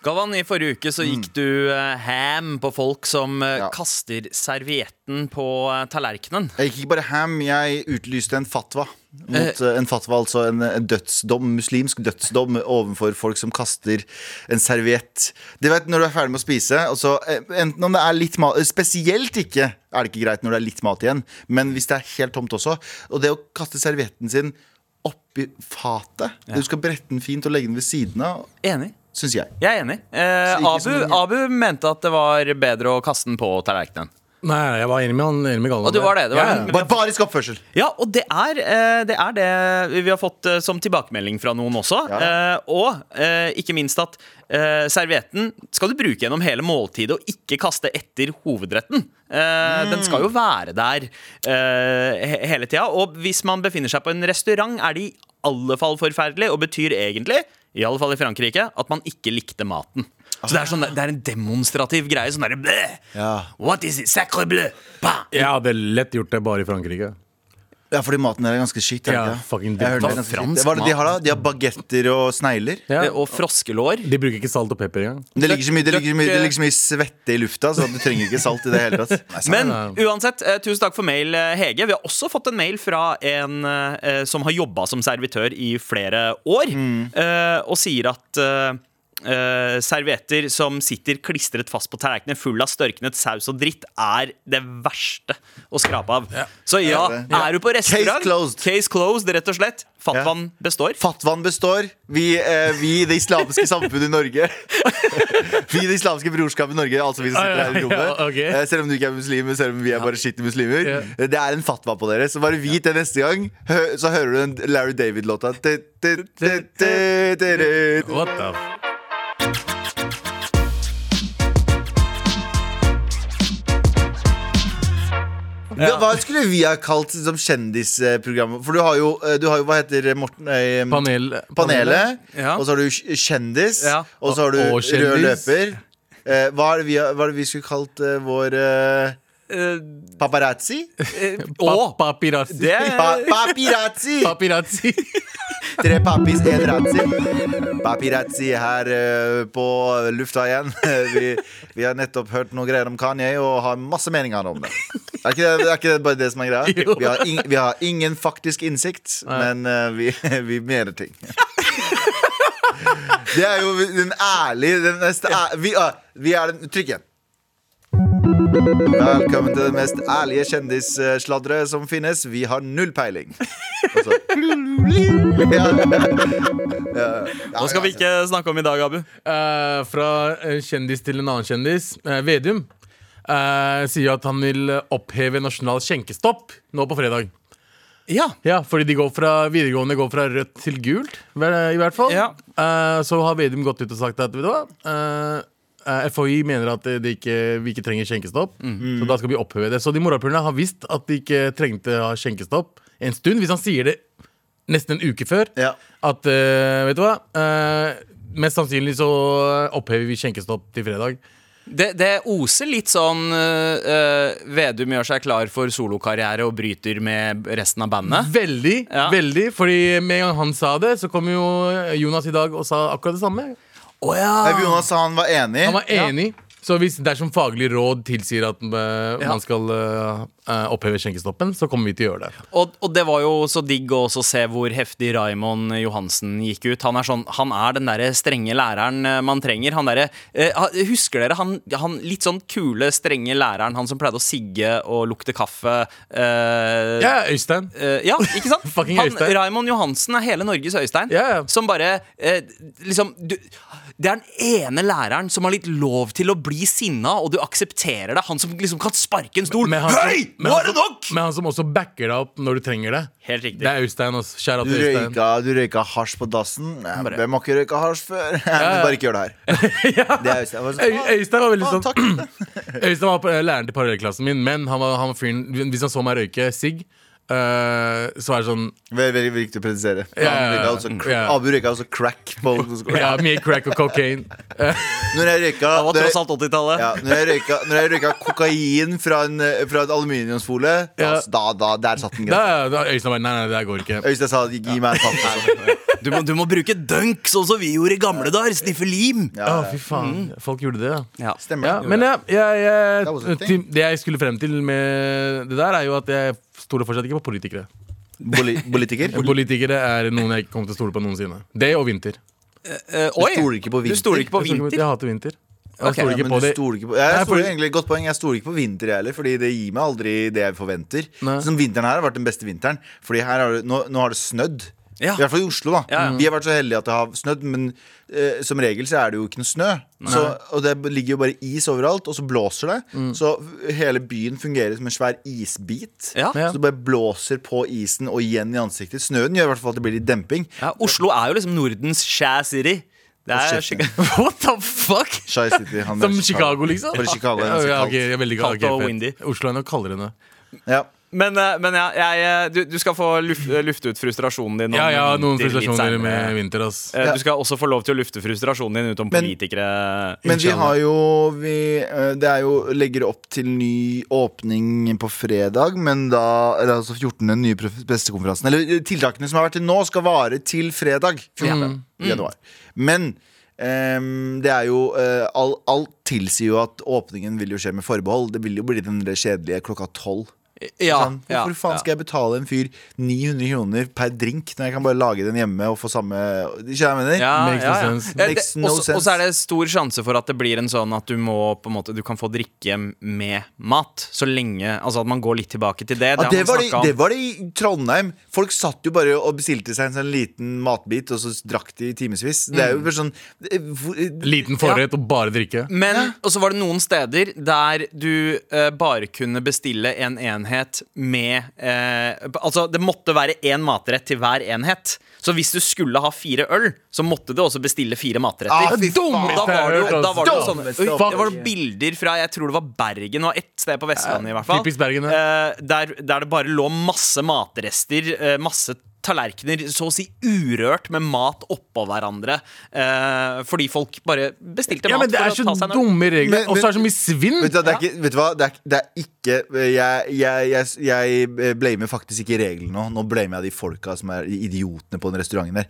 Galvan, i forrige uke så gikk du eh, ham på folk som eh, Ja. kaster servietten på eh, tallerkenen. Jeg gikk ikke bare ham, jeg utlyste en fatwa. Mot, eh, en fatwa, altså en, en dødsdom, muslimsk dødsdom overfor folk som kaster en serviett. Det vet når du er ferdig med å spise, og så, eh, enten om det er litt mat Spesielt ikke er det ikke greit når det er litt mat igjen, men hvis det er helt tomt også. Og det å kaste servietten sin oppi fatet Du skal brette den fint og legge den ved siden av, Enig. Syns jeg. Jeg er enig. Eh, Abu, Abu mente at det var bedre å kaste den på tallerkenen. Nei, jeg var enig med han enig med Galvan. Og du var det, det var ja, ja. Barbarisk oppførsel. Ja, og det er, eh, det er det vi har fått eh, som tilbakemelding fra noen også. Ja. Eh, og eh, ikke minst at eh, servietten skal du bruke gjennom hele måltidet og ikke kaste etter hovedretten. Mm. Den skal jo være der eh, hele tida. Og hvis man befinner seg på en restaurant, er det i alle fall forferdelig og betyr egentlig, i alle fall i Frankrike, at man ikke likte maten. Så det er, sånn, det er en demonstrativ greie. Sånn derre! Ja. What is it? Sacre bleu! Ja, det er lett gjort det bare i Frankrike. Ja, fordi maten der er ganske er det Ja, ikke? fucking Jeg hørte det er ganske Fransk. Hva er det de har da? De har bagetter og snegler. Ja. Eh, Og froskelår. De bruker ikke salt og pepper engang. Det ligger så mye, det ligger så mye, det ligger så mye svette i lufta, så du trenger ikke salt i det hele tatt. Nei, sant. Men uansett, eh, tusen takk for mail, eh, Hege. Vi har også fått en mail fra en eh, som har jobba som servitør i flere år, eh, og sier at eh, eh, servietter som sitter klistret fast på tallerkener full av størknet saus og dritt, er det verste å skrape av. Så ja, Ja, er du på restaurant Case closed. Case closed, rett og slett. Fatwaen består. Fatwaen består. Vi, uh, vi det islamske samfunnet i Norge. vi det islamske brorskapet i Norge, altså vi som sitter her i rommet. Ja, ok. eh, selv om du ikke er muslim, selv om vi er bare skitne muslimer. Ja. Det er en fatwa på dere. Så bare vit det neste gang, hø så hører du den Larry David-låta. What the Hva, hva skulle vi ha kalt som kjendisprogrammet? For du har jo, eh, du har jo hva heter Morten eh, Panel, Panelet. Ja. Og så har du Kjendis. Ja. Og så har du. Rød løper. Eh, hva, er vi, hva er det vi skulle kalt eh, vår eh, Eh, paparazzi? og Pa- Papirazzi. det Pa papirazzi! Papirazzi. Tre papis, en razzi. Papirazzi her uh, på lufta igjen. vi, vi har nettopp hørt noe greier om Kanye og har masse meninger om det. Er ikke det, er ikke det bare det som er greia? Vi har, in, vi har ingen faktisk innsikt, men eh, vi, vi mener ting. Det er jo den ærlige den mest æ- vi, ah, vi er den Trykk igjen. Velkommen til det mest ærlige kjendissladderet som finnes. Vi har null peiling. Ja. Ja, Hva skal vi ikke snakke om i dag, Abu? Uh, fra en kjendis til en annen kjendis. Uh, Vedum uh, sier at han vil oppheve nasjonal skjenkestopp nå på fredag. Ja. Ja, fordi de går fra videregående går fra rødt til gult, i hvert fall. Ja. Uh, så har Vedum gått ut og sagt at vet du hva eh, FHI mener at de ikke, vi ikke trenger skjenkestopp, så da skal vi oppheve det. Så de morapulerne har visst at de ikke trengte å ha skjenkestopp en stund. Hvis han sier det nesten en uke før, Ja. at uh, vet du hva uh, Mest sannsynlig så opphever vi skjenkestopp til fredag. Det, det oser litt sånn uh, Vedum gjør seg klar for solokarriere og bryter med resten av bandet. Veldig, Ja. veldig. Fordi med en gang han sa det, så kom jo Jonas i dag og sa akkurat det samme. Å ja. Jonas sa han var enig. Han var enig. Så hvis dersom faglig råd tilsier at eh, man skal eh, oppheve skjenkestoppen, så kommer vi til å gjøre det. Og, og det var jo så digg å se hvor heftig Raymond Johansen gikk ut. Han er, sånn, han er den derre strenge læreren man trenger. Han derre eh, Husker dere han, han litt sånn kule, strenge læreren, han som pleide å sigge og lukte kaffe? Ja, Øystein. Ja, ikke sant? Fucking Han, Øystein. Raymond Johansen er hele Norges Øystein. Ja, ja. Som bare liksom du, Det er den ene læreren som har litt lov til å bli sinna, og du aksepterer det. Han som liksom kan sparke en stol. Med han som- Hei, men nå han er det som- nok! Men han som også backer deg opp når du trenger det. Helt riktig. Det er Øystein. også. Kjære Du til Øystein. røyka, du røyka hasj på dassen. Nei, bare- Hvem har ikke røyka hasj før? Bare ikke gjør det her. Det er Øystein. Jeg var sånn, Øy, Øystein var veldig «Å, sånn takk. Øystein var på- eh, læreren til parallellklassen min, men han var, han var fyren Hvis han så meg røyke sigg, eh, så er det sånn Veldig, veldig viktig å presisere. Ja, Abu røyka ja. altså cr- Abu røyka crack på ja, mye crack og cocaine. Når jeg røyka Det var tross alt 80-tallet. ja, når, jeg røyka, når jeg røyka kokain fra, en, eh, fra et aluminiumsfolie, da, Ja. da, da, der satt den Da, Øystein bare Nei, nei, det går ikke. Øystein sa gi meg en papp. altså. Du, må, du må bruke dunk, sånn som vi gjorde i gamle dager. Sniffe lim. Ja, Ja, fy faen. Folk gjorde det, ja. Ja. stemmer. Ja, men ja, jeg, jeg, thing. det jeg skulle frem til med det der, er jo at jeg stoler fortsatt ikke på politikere. Poli politiker? Politikere er noen jeg ikke kommer til å stole på noensinne. Det og vinter. Eh, Du oi! stoler ikke på Du stoler ikke på vinter? jeg hater vinter. Jeg stoler ikke på du ikke Jeg Nei, stoler egentlig Godt poeng. Jeg stoler ikke på vinter, jeg heller, Fordi det gir meg aldri det jeg forventer. Nei. Som Vinteren her har vært den beste vinteren. Fordi her har det, nå, nå har det snødd. Ja. I hvert fall i Oslo. da Ja, ja. Vi har vært så heldige at det har snødd, men eh, som regel så er det jo ikke noe snø. Så, og det ligger jo bare is overalt, og så blåser det. Mm. Så hele byen fungerer som en svær isbit. Så det bare blåser på isen og igjen i ansiktet. Snøen gjør i hvert fall at det blir litt demping. Ja, Oslo er jo liksom Nordens Shaz City. Det er Chicago. What the fuck? Shy City, han Som er Chicago, liksom? Bare Chicago er Ja, ganske ja, kaldt. er veldig Kaldt ok, og windy. Oslo er nok kaldere enn det. Ja. Men, eh, men ja, jeg, du, du skal få luft, lufte ut frustrasjonen din. om Ja, ja, noen frustrasjoner med vinter, ass. Eh, Du skal også få lov til å lufte frustrasjonen din utom Men- politikere. Men vi har jo vi, eh, Det er jo legger opp til ny åpning på fredag, men da Eller altså 14. den nye pressekonferansen. Eller eh, tiltakene som har vært til nå, skal vare til fredag 14. januar. Men Um, det er jo eh, all, Alt tilsier jo at åpningen vil jo skje med forbehold. Det vil jo bli den kjedelige klokka tolv. Ja, Sånn, ja, Hvorfor faen ja. skal jeg betale en fyr 900 kroner per drink når jeg kan bare lage den hjemme og få samme Ikke jeg mener? Ja, Makes ja, ja. sense. Eh, Makes no også- sense. Og så er det stor sjanse for at det blir en sånn at du må på en måte Du kan få drikke med mat. Så lenge Altså at man går litt tilbake til det. Ja, det, var det, det var det i Trondheim. Folk satt jo bare og bestilte seg en sånn liten matbit, og så drakk de i timevis. Det er jo bare sånn eh, Liten forrett og bare drikke. Men og så var det noen steder der du uh, bare kunne bestille en enhet med eh, Altså, det måtte være én matrett til hver enhet. Så hvis du skulle ha fire øl, så måtte du også bestille fire matretter. Ah, da var det jo, da var det jo sånne Det var bilder fra jeg tror det var Bergen og ett sted på Vestlandet. i hvert fall. Eh, der, der det bare lå masse matrester, eh, masse tallerkener så å si urørt med mat oppå hverandre. eh, fordi folk bare bestilte mat Ja, men Det er så dumme regler. Og så er det så mye svinn. Vet du, det, er ikke, vet du hva? Det er, det er ikke Jeg, jeg, jeg, jeg blamer faktisk ikke reglene nå. Nå blamer jeg de folka som er idiotene på den restauranten der.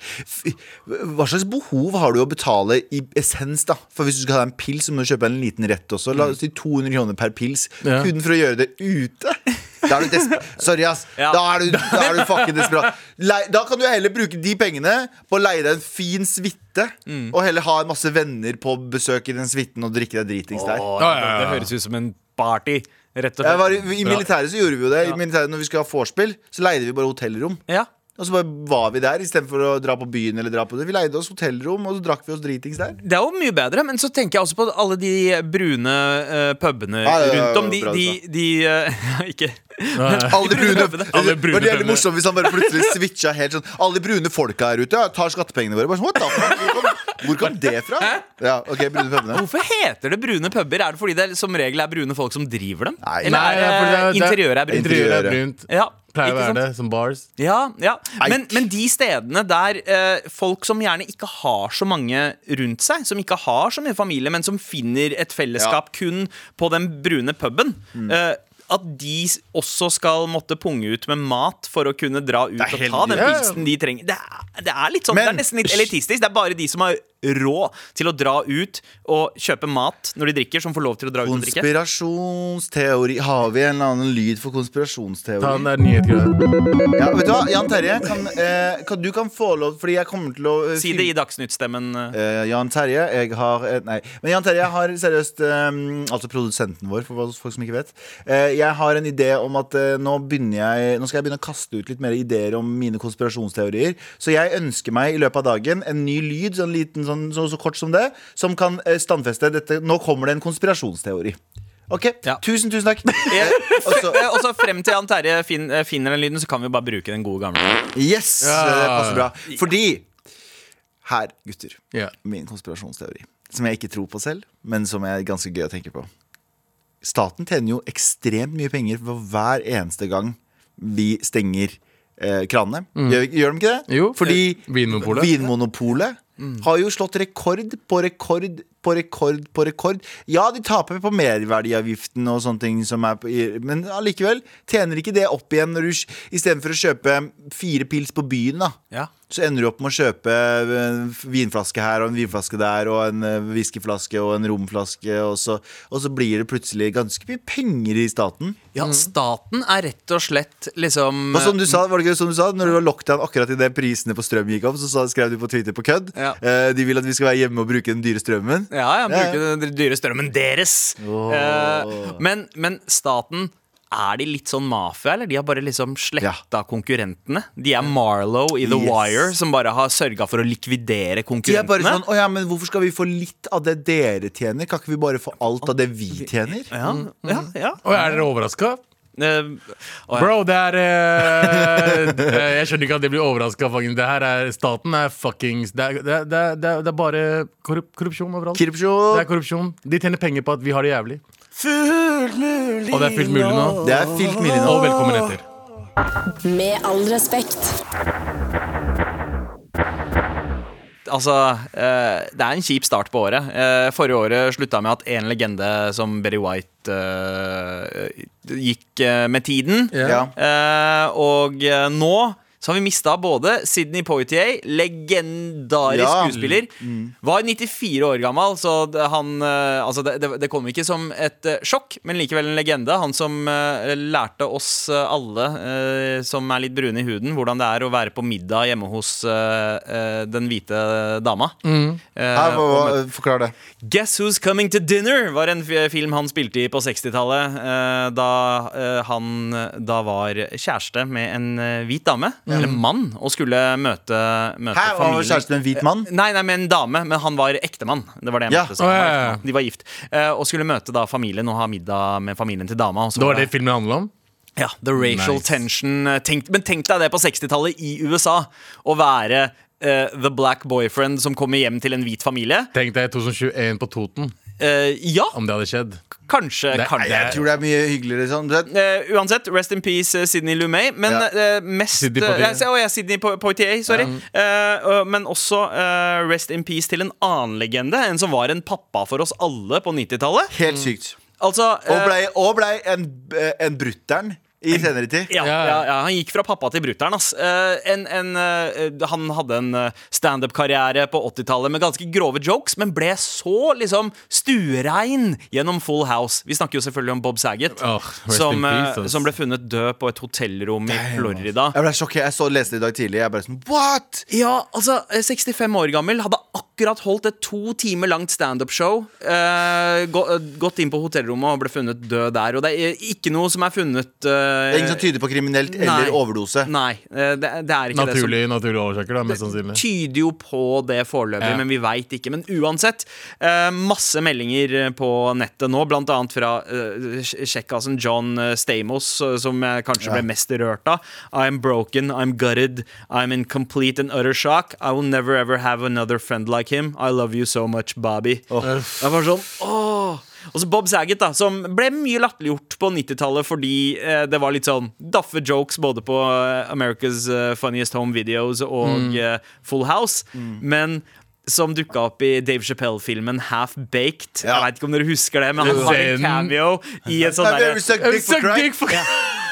Hva slags behov har du å betale i essens, da? For hvis du skal ha en pils, så må du kjøpe en liten rett også. La oss si 200 kroner per pils. Ja. Kun for å gjøre det ute. Da er du desperat. Sorry, ass. Ja. Da, er du, da er du fucking desperat. Lei- Da kan du heller bruke de pengene på å leie deg en fin suite, og heller ha en masse venner på besøk i den suiten og drikke deg dritings der. Oh, Ja, ja. Det høres ut som en party, rett og slett. var, i, militæret så gjorde vi jo det. I militæret Når vi skulle ha vorspiel, så leide vi bare hotellrom. Ja. Og så bare var vi der istedenfor å dra på byen. eller dra på det Vi leide oss hotellrom, og så drakk vi oss dritings der. Det er jo mye bedre, men så tenker jeg også på alle de brune uh, pubene ja, rundt om. De, bra de, de uh, Ikke Alle brune Alle brune Det var morsomt hvis han bare plutselig switcha helt sånn Alle de brune folka her ute ja, tar skattepengene våre. Bare sånn, What the? Hvor kom, hvor kom det fra? Ja, ok, brune pubene. Hvorfor heter det brune puber? Er det fordi det som regel er brune folk som driver dem? Nei. Eller er Nei, det, det er- interiøret er brunt? Interiøret er brunt. Ja, Pleier å være det, som bars. Ja, ja. Men, men de stedene der eh, folk som gjerne ikke har så mange rundt seg, som ikke har så mye familie, men som finner et fellesskap kun på den brune puben Mm. eh, at de også skal måtte punge ut med mat for å kunne dra ut og ta den pilsen de trenger. Det er, det er litt sånn, Men- det er nesten litt elitistisk. Det er bare de som har råd til å dra ut og kjøpe mat når de drikker, som får lov til å dra ut og drikke. Konspirasjonsteori. Har vi en eller annen lyd for konspirasjonsteori? Ta den der nyhetgreia. Ja, vet du hva, Jan Terje, kan, eh, kan, du kan få lov Fordi jeg kommer til å eh, Si det i Dagsnytt-stemmen. eh. Eh, Jan Terje, jeg har eh, Nei, men Jan Terje jeg har seriøst eh, Altså produsenten vår, for folk som ikke vet. Eh, jeg har en idé om at eh, nå begynner jeg Nå skal jeg begynne å kaste ut litt mer ideer om mine konspirasjonsteorier. Så jeg ønsker meg i løpet av dagen en ny lyd, sånn liten, sånn, så, så kort som det, som kan eh, standfeste dette. Nå kommer det en konspirasjonsteori. OK, Ja. tusen, tusen takk. Eh, Og så- Og så frem til Jan Terje fin, eh, finner den lyden, så kan vi bare bruke den gode gamle. Yes, Ja. det passer bra. Fordi her, gutter, Ja. min konspirasjonsteori. Som jeg ikke tror på selv, men som er ganske gøy å tenke på. Staten tjener jo ekstremt mye penger for hver eneste gang vi stenger eh, kranene. Gjør, gjør de ikke det? Mm. Jo, Fordi Vinmonopolet. Vinmonopolet har jo slått rekord på rekord på rekord på rekord. Ja, de taper på merverdiavgiften og sånne ting, som er på, men allikevel tjener ikke det opp igjen når du istedenfor å kjøpe fire pils på byen, da. Ja. Så ender du opp med å kjøpe en vinflaske her og en vinflaske der og en eh, whiskyflaske og en romflaske, og så, og så blir det plutselig ganske mye penger i staten. ja, staten er rett og slett liksom Og som du sa, var det ikke som du sa Når det var lockdown akkurat idet prisene på strøm gikk opp, så skrev du på Twitter på kødd. Ja. Eh, de vil at vi skal være hjemme og bruke den dyre strømmen. Ja, ja, Ja, bruke den dyre strømmen deres. Eh, men, men staten er de litt sånn mafia, eller? De har bare liksom sletta konkurrentene. De er Marlow i The Yes. Wire, som bare har sørga for å likvidere konkurrentene? De er bare sånn, å ja, men Hvorfor skal vi få litt av det dere tjener? Kan ikke vi bare få alt av det vi tjener? ja, ja, ja. Og er dere overraska? Og. Bro, det er uh, eh, Jeg skjønner ikke at de blir overraska. Det her er Staten er fuckings Det er, det er, det er, det er, bare korrup korrupsjon overalt. Det er korrupsjon. De tjener penger på at vi har det jævlig. Og det er fullt mulig nå. Det er fullt mulig nå. Og velkommen etter. Med all respekt. Altså, eh, det er en kjip start på året. Eh, forrige året slutta med at en legende som Berry White eh, gikk eh, med tiden. Ja. Eh, og eh, nå så har vi mista både Sidney Poitier, legendarisk Ja. skuespiller, var 94 år gammel, så det, han eh, Altså, det, det, kom ikke som et eh, sjokk, men likevel en legende. Han som eh, lærte oss alle som er litt brune i huden, hvordan det er å være på middag hjemme hos den hvite dama. Mm. Her, hva, hva, forklar det. Guess Who's Coming to Dinner var en film han spilte i på 60-tallet. eh, da han da var kjæreste med en hvit dame, eller mann, og skulle møte, møte Her var familien. kjæresten med en hvit mann. Nei, nei, med en dame, men han var ektemann. Det var det jeg Ja. mente. Så han ja, ja, ja. De var gift. Eh, og skulle møte da familien og ha middag med familien til dama. Og så Det var det filmen handla om? ja, the racial Nice. tension. eh, Tenk, men tenk deg det på 60-tallet i USA. Å være uh, the black boyfriend som kommer hjem til en hvit familie. Tenk deg 2021 på Toten, Uh, ja, om det hadde skjedd. Kanskje. Det- kanskje. Jeg tror det er mye hyggeligere sånn. Uh, Eh, uansett, rest in peace Sidney Sydney Lumet. Men Ja. uh, mest Sidney Poitier. eh, oh, ja, Sidney Po- Poitier, sorry. Eh, og- men også eh, rest in peace til en annen legende. En som var en pappa for oss alle på 90-tallet. helt sykt. Altså Og eh, blei ble en, eh, en brutter'n i senere tid. ja, Ja. ja, han gikk fra pappa til brutter'n. Eh, en, en, eh, han hadde en eh, standup-karriere på 80-tallet med ganske grove jokes, men ble så liksom stuerein gjennom Full House. Vi snakker jo selvfølgelig om Bob Saget, oh, som, som ble funnet død på et hotellrom i Florida. Jeg ble sjokkert. Jeg så leste det i dag tidlig. Jeg bare sånn What?! Ja, altså, eh, 65 år gammel, hadde akkurat holdt et to timer langt standup-show. Uh, gå, eh, gått inn på hotellrommet og ble funnet død der. Og det er ikke noe som er funnet Det eh, er ingen som tyder på kriminelt Nei. eller overdose. Nei, det, det er ikke det som Naturlig, årsaker, da, mest sannsynlig. Det tyder jo på det foreløpig, Ja. men vi veit ikke. Men uansett, eh, masse meldinger på nettet nå, blant annet fra kjekkasen John Stamos, som jeg kanskje Ja. ble mest rørt av. I'm broken, I'm gutted, I'm in complete and utter shock. I will never ever have another friend like him. I love you so much, Bobby. Jeg var sånn, åh og så Bob Saget, da, som ble mye latterliggjort på 90-tallet fordi eh, det var litt sånn daffe jokes både på eh, America's eh, Funniest Home Videos og eh, Full House. Men som dukka opp i Dave Chappelle-filmen Half Baked. Ja. Jeg vet ikke om dere husker det, men han har en cameo i en sånn derre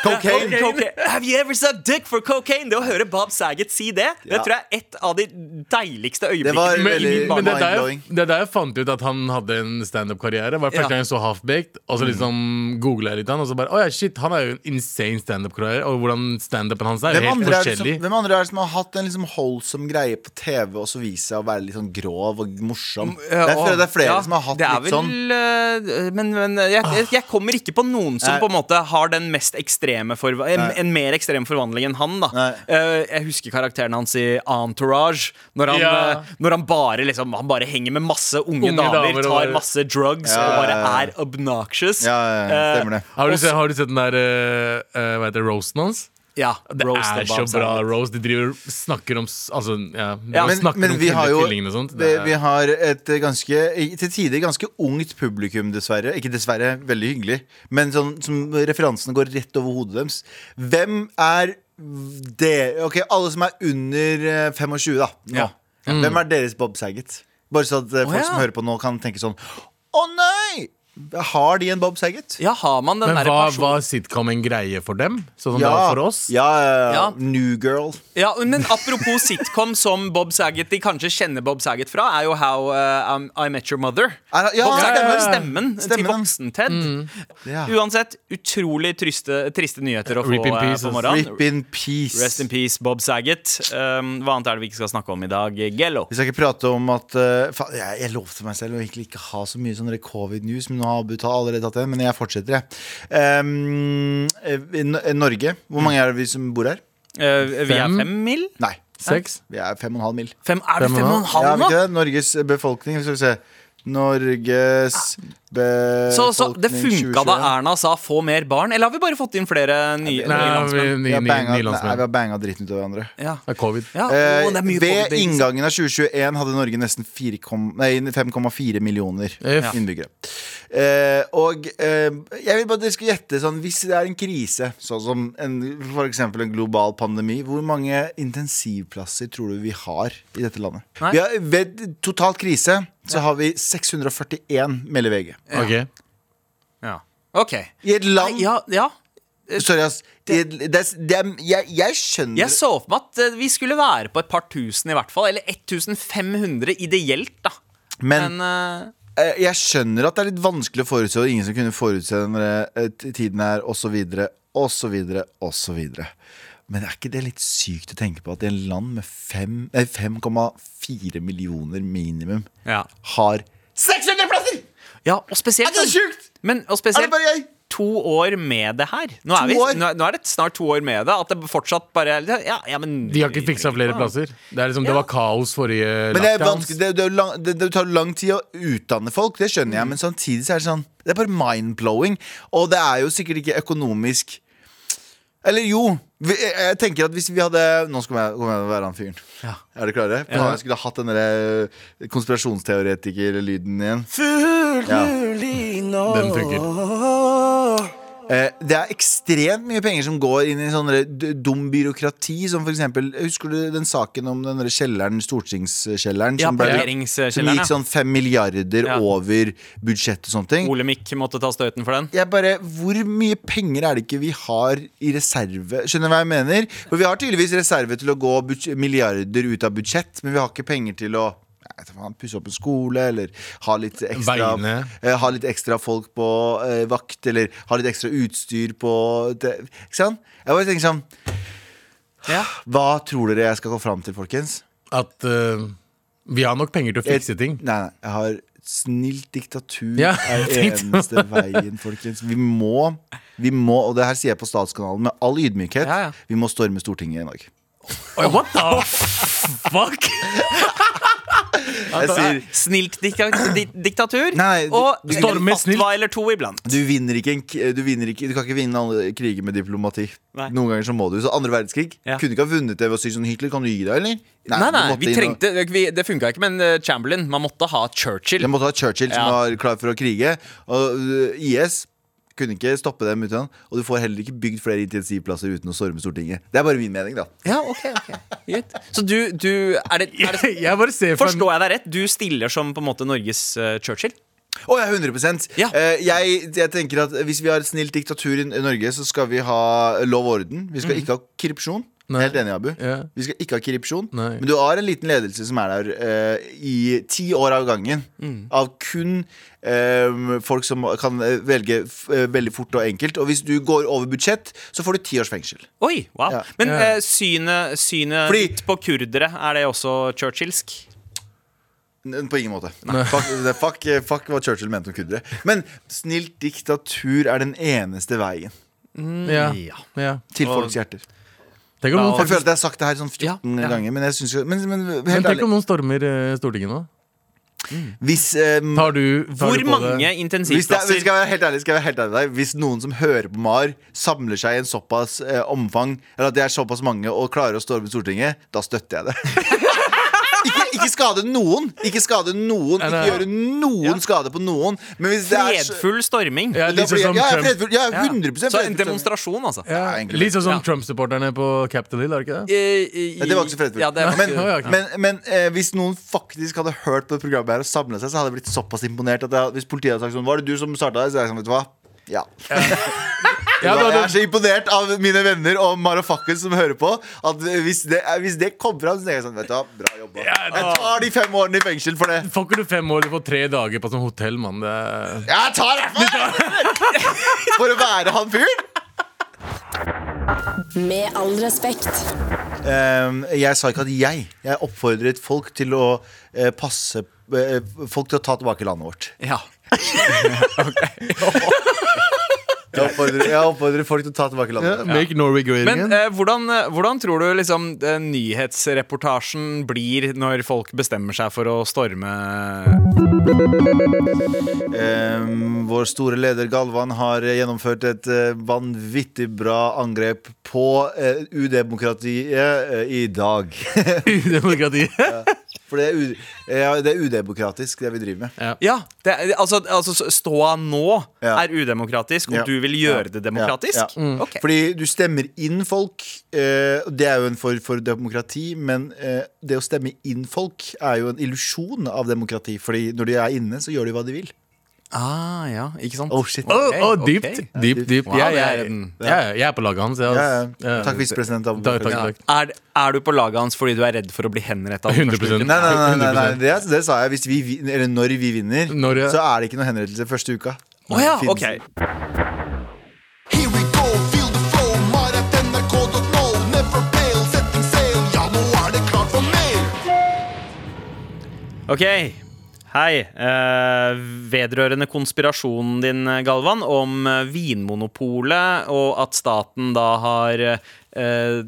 Cocaine? Cocaine. Have you ever sucked dick for cocaine? Det å høre Bob Saget si det, det tror jeg er et av de deiligste øyeblikkene. Men, veldig men det, er der det er der jeg fant ut at han hadde en standup-karriere. Var Første Ja. gang jeg så Half-Baked, og så liksom googla jeg litt han, og så bare Å ja, shit, han er jo en insane standup-karriere, og hvordan standupen hans er Hvem helt som, forskjellig. hvem andre er det som har hatt en liksom holdsom greie på TV og så viser seg å være litt sånn grov og morsom? Det er, flere- det er flere Ja, som har hatt det litt vel, sånn. Men, men jeg, jeg, jeg kommer ikke på noen som på en måte har den mest ekstreme forva- en, en mer ekstrem forvandling enn han. da. Eh, Jeg husker karakteren hans i Entourage. Når han, Ja. uh, når han bare liksom Han bare henger med masse unge, Unge damer, damer tar masse drugs Ja, og bare er obnoxious. Ja, ja, ja, Eh, stemmer det. Har du, sett, har du sett den der uh, Hva heter det, roasten hans? Ja, Det er så bra Rose. De driver snakker om Altså, ja, Ja, Men, snakker men om vi har jo. Det vi har et ganske til tider ganske ungt publikum, dessverre. Ikke dessverre, veldig hyggelig. Men sånn som referansene går rett over hodet deres. Hvem er det Ok, alle som er under eh, 25, da. Nå. Ja. Hvem er deres Bob Saget? Bare så at eh, folk ja. som hører på nå, kan tenke sånn Å nei! Har de en Bob Saget? Ja, har man den Men hva personen var sitcom en greie for dem? Sånn som det var for oss? Ja, ja, ja. New Girl. Ja, men apropos sitcom som Bob Saget de kanskje kjenner Bob Saget fra, er jo How uh, um, I Met Your Mother. Er- ja, Bob Saget ja, ja, var ja. stemmen, til Stemmen. voksen-Ted. Ja. Uansett, utrolig triste, triste nyheter å få Rip in eh, peace, på ass. morgenen. Rip in peace. Rest in peace, Bob Saget. Um, hva annet er det vi ikke skal snakke om i dag? Gello. Vi skal ikke prate om at uh, fa jeg, jeg lovte meg selv å egentlig ikke ha så mye sånn covid-news, men nå har allerede tatt det. Men jeg fortsetter, jeg. Um, eh, eh, Norge, hvor mange er det vi som bor her? Uh, vi er Fem? mil? Nei. Seks? Vi er fem og en halv mil. Fem, er det Fem og fem og en halv nå? Ja. Norges befolkning. Skal vi se. Norges befolkning Så, så det funka da Erna sa 'få mer barn', eller har vi bare fått inn flere nye, nye Nei, vi, landsmenn? Vi har banga- ni nei, vi har banga dritten ut av hverandre. Ja. Det er covid. Ja, Oh, det er mye ved covid-babies. inngangen av 2021 hadde Norge nesten 4 kom- nei, 5,4 millioner Ja. innbyggere. Eh, og eh, jeg vil bare dere skal gjette sånn Hvis det er en krise, sånn som en, for eksempel en global pandemi, hvor mange intensivplasser tror du vi har i dette landet? Vi har, ved totalt krise så har vi 641, melder VG. Ok Ja. OK. I et land Nei, ja, ja. Sorry, ass. I et, det, er- det er, jeg, jeg skjønner Jeg så for meg at eh, vi skulle være på et par tusen i hvert fall. Eller 1500 ideelt, da. Men, Men Eh, Jeg skjønner at det er litt vanskelig å forutse, og ingen som kunne forutse den eh, t- tiden her, osv., osv., osv. Men er ikke det litt sykt å tenke på at i en land med fem- nei, 5,4 millioner minimum ja. har 600 plasser?! Ja, og spesielt Er det sjukt? Men, og Er det bare jeg? to år med det her. Nå er, vi, nå, nå er det snart to år med det. At det fortsatt bare Ja, ja men De har ikke fiksa flere plasser. Det er liksom, det var kaos forrige Men det, er det, det, er lang, det, det tar lang tid å utdanne folk, det skjønner jeg, men samtidig så er det sånn Det er bare mind-blowing. Og det er jo sikkert ikke økonomisk Eller jo. Vi, jeg, tenker at hvis vi hadde Nå skal jeg, kommer jeg være han fyren. Ja. Er dere klare? Ja. Jeg skulle ha hatt den konspirasjonsteoretiker-lyden igjen. Ja. Den funker. Eh, det er ekstremt mye penger som går inn i sånn dum byråkrati. Som for eksempel, Husker du den saken om den kjelleren, stortingskjelleren? Ja, som ble- Som gikk sånn fem milliarder Ja. over budsjett og sånne ting. Olemic måtte ta støyten for den. Jeg bare, Hvor mye penger er det ikke vi har i reserve? Skjønner du hva jeg mener? For Vi har tydeligvis reserve til å gå milliarder ut av budsjett, men vi har ikke penger til å pusse opp en skole, eller ha litt ekstra, eh, ha litt ekstra folk på eh, vakt, eller ha litt ekstra utstyr på det, Ikke sant? Jeg bare tenker sånn Ja. Hva tror dere jeg skal gå fram til, folkens? At uh, vi har nok penger til å fikse ting. Nei, nei, jeg har Snilt diktatur Ja, er eneste veien, folkens. Vi må, vi må, og det her sier jeg på Statskanalen med all ydmykhet, Ja, ja. vi må storme Stortinget i dag. Oi, what the fuck? Jeg sier Snilt diktatur. Nei, du- og du- en snilt. fatwa eller to iblant. du vinner, ikke en, k- du vinner ikke Du kan ikke vinne alle kriger med diplomati. Nei. Noen ganger så må du. Så andre verdenskrig Ja. kunne ikke ha vunnet det ved å si sånn Hitler, kan du gi deg, eller? Nei, nei, vi trengte vi, Det funka ikke med en uh, Chamberlain. Man måtte ha Churchill. Jeg måtte ha Churchill som Ja. var klar for å krige. Og uh, IS kunne ikke stoppe dem uten Og du får heller ikke bygd flere intensivplasser uten å storme Stortinget. Det er bare min mening, da. Ja, ok, ok. Så du, du er det, er det Jeg bare ser for Forstår jeg deg rett? Du stiller som på en måte Norges uh, Churchill? Å ja, 100 Ja. Eh, jeg, jeg tenker at Hvis vi har et snilt diktatur i i Norge, så skal vi ha lov og orden. Vi skal ikke ha korrupsjon. Nei. Helt enig, Abu. Ja. Vi skal ikke ha korrupsjon. Nei. Men du har en liten ledelse som er der uh, i ti år av gangen. Av kun uh, folk som kan eh, velge f eh, veldig fort og enkelt. Og hvis du går over budsjett, så får du ti års fengsel. Oi, wow Ja. Men synet, synet Fordi- ditt på kurdere, er det også churchillsk? På ingen måte. Fuck, fuck, fuck hva Churchill mente om kurdere. Men snilt diktatur er den eneste veien Mm. Ja. ja. til folks hjerter. Tenk om noen Jeg føler faktisk at jeg har sagt det her sånn 14 Ja, ja. ganger, men jeg jo men, men, Men tenk ærlig om noen stormer eh, Stortinget nå? Hvis eh, Tar du tar Hvor du på mange Hvis, det, det? hvis, intensivplasser skal jeg være helt ærlig, skal jeg være helt ærlig med deg Hvis noen som hører på MAR, samler seg i en såpass eh, omfang, eller at det er såpass mange og klarer å storme Stortinget, da støtter jeg det. ikke, skade noen, ikke skade noen, ikke gjøre noen skade på noen. Men hvis det er Fredfull storming. Ja, litt sånn som ja, jeg er Trump. fredfull. Ja, Ja. 100 Så en fredfull. demonstrasjon, altså. Ja, egentlig. Litt sånn som Ja. Trump-supporterne på Capitol Hill, er det ikke det? Eh, Ja, det var ikke så fredfullt. Ja, det var men ikke- men, men eh, hvis noen faktisk hadde hørt på det programmet her og samlet seg, så hadde jeg blitt såpass imponert at jeg, hvis politiet hadde sagt sånn Var det du som starta det? Så jeg sånn, vet du hva? Ja. Ja, jeg er så imponert av mine venner og Marafakken som hører på, at hvis det, hvis det kommer fram, så tenker jeg sånn Vet du hva, bra jobba. Ja, da- Jeg tar de fem årene i fengsel for det. Får ikke du fem år, du får tre dager på sånn hotell, mann. Det er- Jeg tar det for, for å være han fyren! Med all respekt. Ehm, jeg sa ikke at jeg. Jeg oppfordret folk til å eh, passe eh, Folk til å ta tilbake landet vårt. Ja. Jeg oppfordrer, jeg oppfordrer folk til å ta tilbake landet. Make Norway great Men eh, hvordan, eh, hvordan tror du liksom eh, nyhetsreportasjen blir når folk bestemmer seg for å storme Ehm, vår store leder Galvan har gjennomført et eh, vanvittig bra angrep på eh, udemokratiet eh, i dag. Demokratiet. For det er, u ja, det er udemokratisk, det vi driver med. Ja, det, er- altså, altså ståa nå Ja. er udemokratisk, og Ja. du vil gjøre det demokratisk? Ja, ja. Ok. Fordi du stemmer inn folk. Eh, det er jo en form for demokrati, men eh, det å stemme inn folk er jo en illusjon av demokrati. Fordi når de er inne, så gjør de hva de vil. Ah, ja, ikke sant? Oh, shit. Okay, oh, oh, dypt, dypt. Dypt, dypt. Wow, Jeg, jeg, jeg, jeg er på laget hans. jeg, Ja. Takk, visepresident. Er, er du på laget hans fordi du er redd for å bli henrettet? 100%. Nei, nei, nei, nei, nei 100%. det, det sa jeg. Hvis vi, eller når vi vinner, Når så er det ikke noe henrettelse første uka. Oh, ja, ok. Ok, hei. Eh, vedrørende konspirasjonen din, Galvan, om eh, Vinmonopolet og at staten da har eh,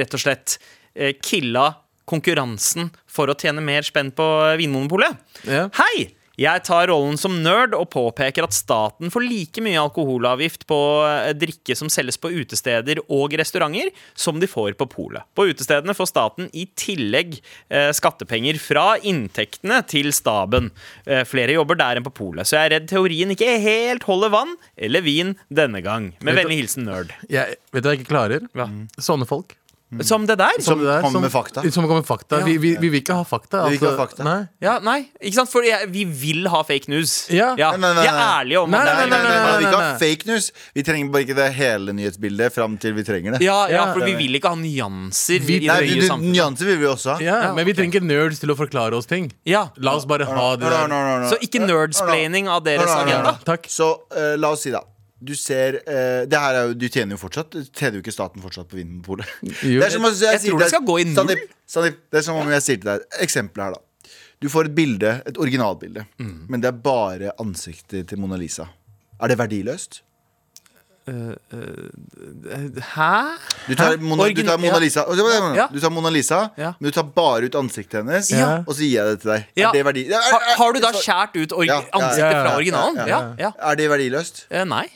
rett og slett eh, killa konkurransen for å tjene mer spenn på Vinmonopolet. Ja. Hei! Jeg tar rollen som nerd og påpeker at staten får like mye alkoholavgift på eh, drikke som selges på utesteder og restauranter, som de får på polet. På utestedene får staten i tillegg eh, skattepenger fra inntektene til staben. Eh, flere jobber der enn på polet, så jeg er redd teorien ikke helt holder vann eller vin denne gang. Med vennlig hilsen nerd. Jeg, vet du hva jeg ikke klarer? Hva? Sånne folk. Som det der? Som det der, kommer med fakta. Som kommer med fakta. Vi, vi, vi vil ikke ha fakta. Vi vil ikke altså. ha fakta. Nei. Ja, nei, ikke sant? For jeg, vi vil ha fake news. Ja. Ja, Nei, nei, nei, Vi er ærlige om Nei, at Nei, nei, nei, nei, nei, Vi vil ikke ha fake news. Vi trenger bare ikke det hele nyhetsbildet fram til vi trenger det. Ja, ja, Ja. for vi vil ikke ha nyanser Vi- i Nei, det du, nye du, nyanser vil vi også ha. Ja, Ja, men vi trenger ikke nerds til å forklare oss ting. Ja. La oss bare ha det der. Så ikke nerdsplaining av deres agenda. Takk. Så eh, la oss si, da. Du ser eh, det her er jo, Du tjener jo fortsatt. Tjener jo ikke staten fortsatt på Vinmonopolet? Jeg, jeg, Jeg tror det skal gå i null. Sandeep, det er som om jeg sier til deg Eksempel her, da. Du får et bilde, et originalbilde, Mm. men det er bare ansiktet til Mona Lisa. Er det verdiløst? Hæ? Du tar, Mona, du tar Mona. Lisa Ja. Du tar Mona Lisa Ja. Men du tar bare ut ansiktet hennes Ja. Og så gir jeg det til deg det Har, har du da skjært ut ansiktet fra ja, originalen? Er det verdiløst? Uh, Nei.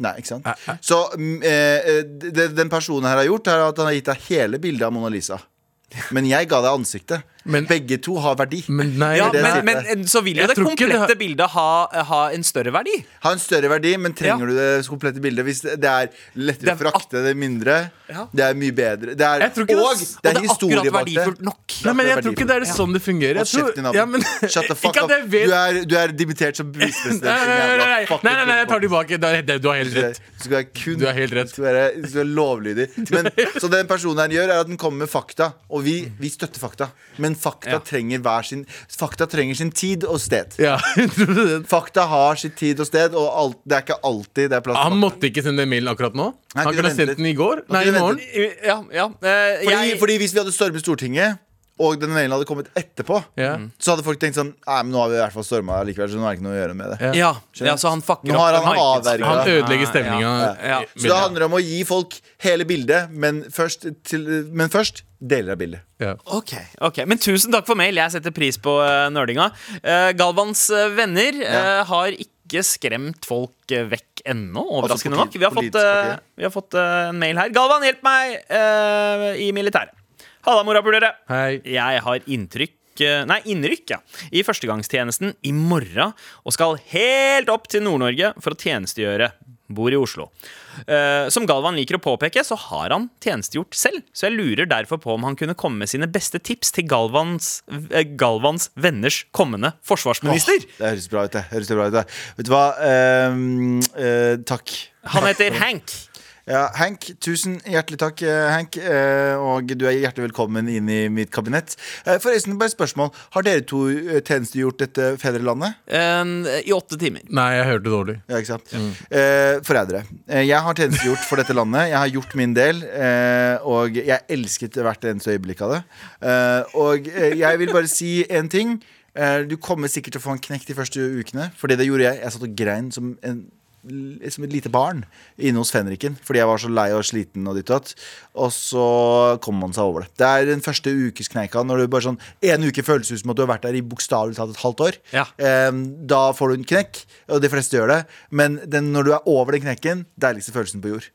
Nei, ikke sant? Så mm, eh, det den personen her har gjort Er at han har gitt deg hele bildet av Mona Lisa. Men jeg ga deg ansiktet Men- Begge to har verdi Men nei, Ja, men, men så vil jo Jeg det komplette har- bildet ha, ha en større verdi. Ha en større verdi, men trenger Ja. du det komplette bildet Hvis det er lettere Det er å frakte det mindre Ja. Det er mye bedre det er, og det- Og det er er akkurat verdifullt nok. Nei, men jeg tror ikke det er sånn det fungerer. Jeg tror, Shut the fuck up vet du, er, du er dimittert som visepresident Nei, nei, nei, jeg tar tilbake. Du har, du har helt er- rett. Du skal være kun Du har helt rett. Du skal være, du skal være lovlydig. Men, så det den personen her gjør, er at den kommer med fakta. Og vi, vi støtter fakta. Men fakta Ja. trenger hver sin Fakta trenger sin tid og sted. Ja, 100%. Fakta har sitt tid og sted, og alt, det er ikke alltid det er plass Han til fakta. måtte ikke sende mailen akkurat nå. Nei, Han kunne kunne vente sendt den i går. Nei, i kunne morgen. Ja, ja. eh, Fordi, jeg, fordi hvis vi hadde stormet Stortinget og den mailen hadde kommet etterpå, Ja. så hadde folk tenkt sånn Nei, men nå har vi i hvert fall storma likevel, så nå er det ikke noe å gjøre med det. Ja. Ja, ja, så han fucker Nå har opp han markeds- avverget. Han ødelegger stemninga. Ja. ja. Så det handler om å gi folk hele bildet, men først, til, men først deler av bildet. Ja. Ok, ok, Men tusen takk for mail. Jeg setter pris på uh, nerdinga. Uh, Galvans eh, venner eh, har ikke skremt folk vekk ennå, overraskende Altså, nok. Vi har fått, vi har fått en mail her. Galvan, hjelp meg i militæret. Halla, morapulere. Hei. Jeg har inntrykk Nei, innrykk, ja. I førstegangstjenesten i morgen og skal helt opp til Nord-Norge for å tjenestegjøre. Bor i Oslo. Uh, som Galvan liker å påpeke, så har han tjenestegjort selv. Så jeg lurer derfor på om han kunne komme med sine beste tips til Galvans, uh, Galvans venners kommende forsvarsminister. Oh, det høres bra ut, det. Høres bra ut, det. Vet du hva? Uh, takk. Han heter Hank. Ja, Hank, tusen hjertelig takk, Henk. Hank. eh, og du er hjertelig velkommen inn i mitt kabinett. Eh, Forresten, bare et spørsmål. Har dere to eh, tjenestegjort dette fedrelandet? Eh, I åtte timer. Nei, jeg hørte dårlig. Ja, ikke sant? Mm. forrædere. Eh, jeg har tjenestegjort for dette landet. Jeg har gjort min del. Eh, og jeg elsket hvert eneste øyeblikk av det. Eh, og eh, jeg vil bare si en ting. Eh, du kommer sikkert til å få en knekk de første ukene. For det det gjorde jeg. Jeg satt og grein som en som et lite barn inne hos fenriken fordi jeg var så lei og sliten. Og ditt og datt Og så kommer man seg over det. Det er den første ukeskneika når du bare sånn en uke føles ut som at du har vært der i bokstavelig talt et halvt år. Ja. Eh, da får du en knekk, og de fleste gjør det. Men den, når du er over den knekken, deiligste følelsen på jord.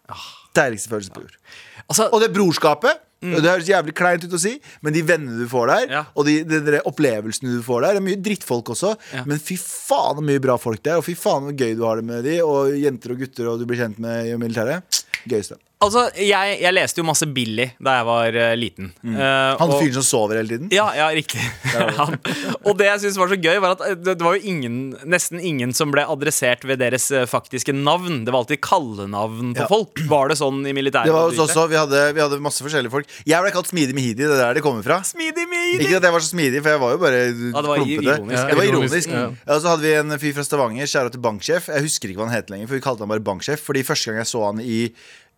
Deiligste følelsen på jord. Altså, Og det brorskapet. Og Det høres jævlig kleint ut å si, men de vennene du får der, Ja. og de, de, de opplevelsene du får der, det er mye drittfolk også, Ja. men fy faen så mye bra folk det er, og fy faen hvor gøy du har det med de, og jenter og gutter og du blir kjent med i militæret. Gøyeste. Altså jeg, jeg leste jo masse Billy da jeg var uh, liten. Eh, Han og- fyren som sover hele tiden. Ja, ja, riktig. Han. Og det jeg syns var så gøy, var at eh, det, det var jo ingen, nesten ingen som ble adressert ved deres faktiske navn. Det var alltid kallenavn på Ja. folk. Var det sånn i militæret? Det var hos også, vi hadde, vi hadde masse forskjellige folk. Jeg ble kalt Smidig Mehidi, det er der det kommer fra. Smidig Mehidi Ikke at jeg var så smidig, for jeg var jo bare Ja, det var klumpete. ironisk, ja. Det var Ironisk. Ja, og så hadde vi en fyr fra Stavanger, kjære til banksjef. Jeg husker ikke hva han het lenger, for vi kalte han bare banksjef. Fordi første gang jeg så han i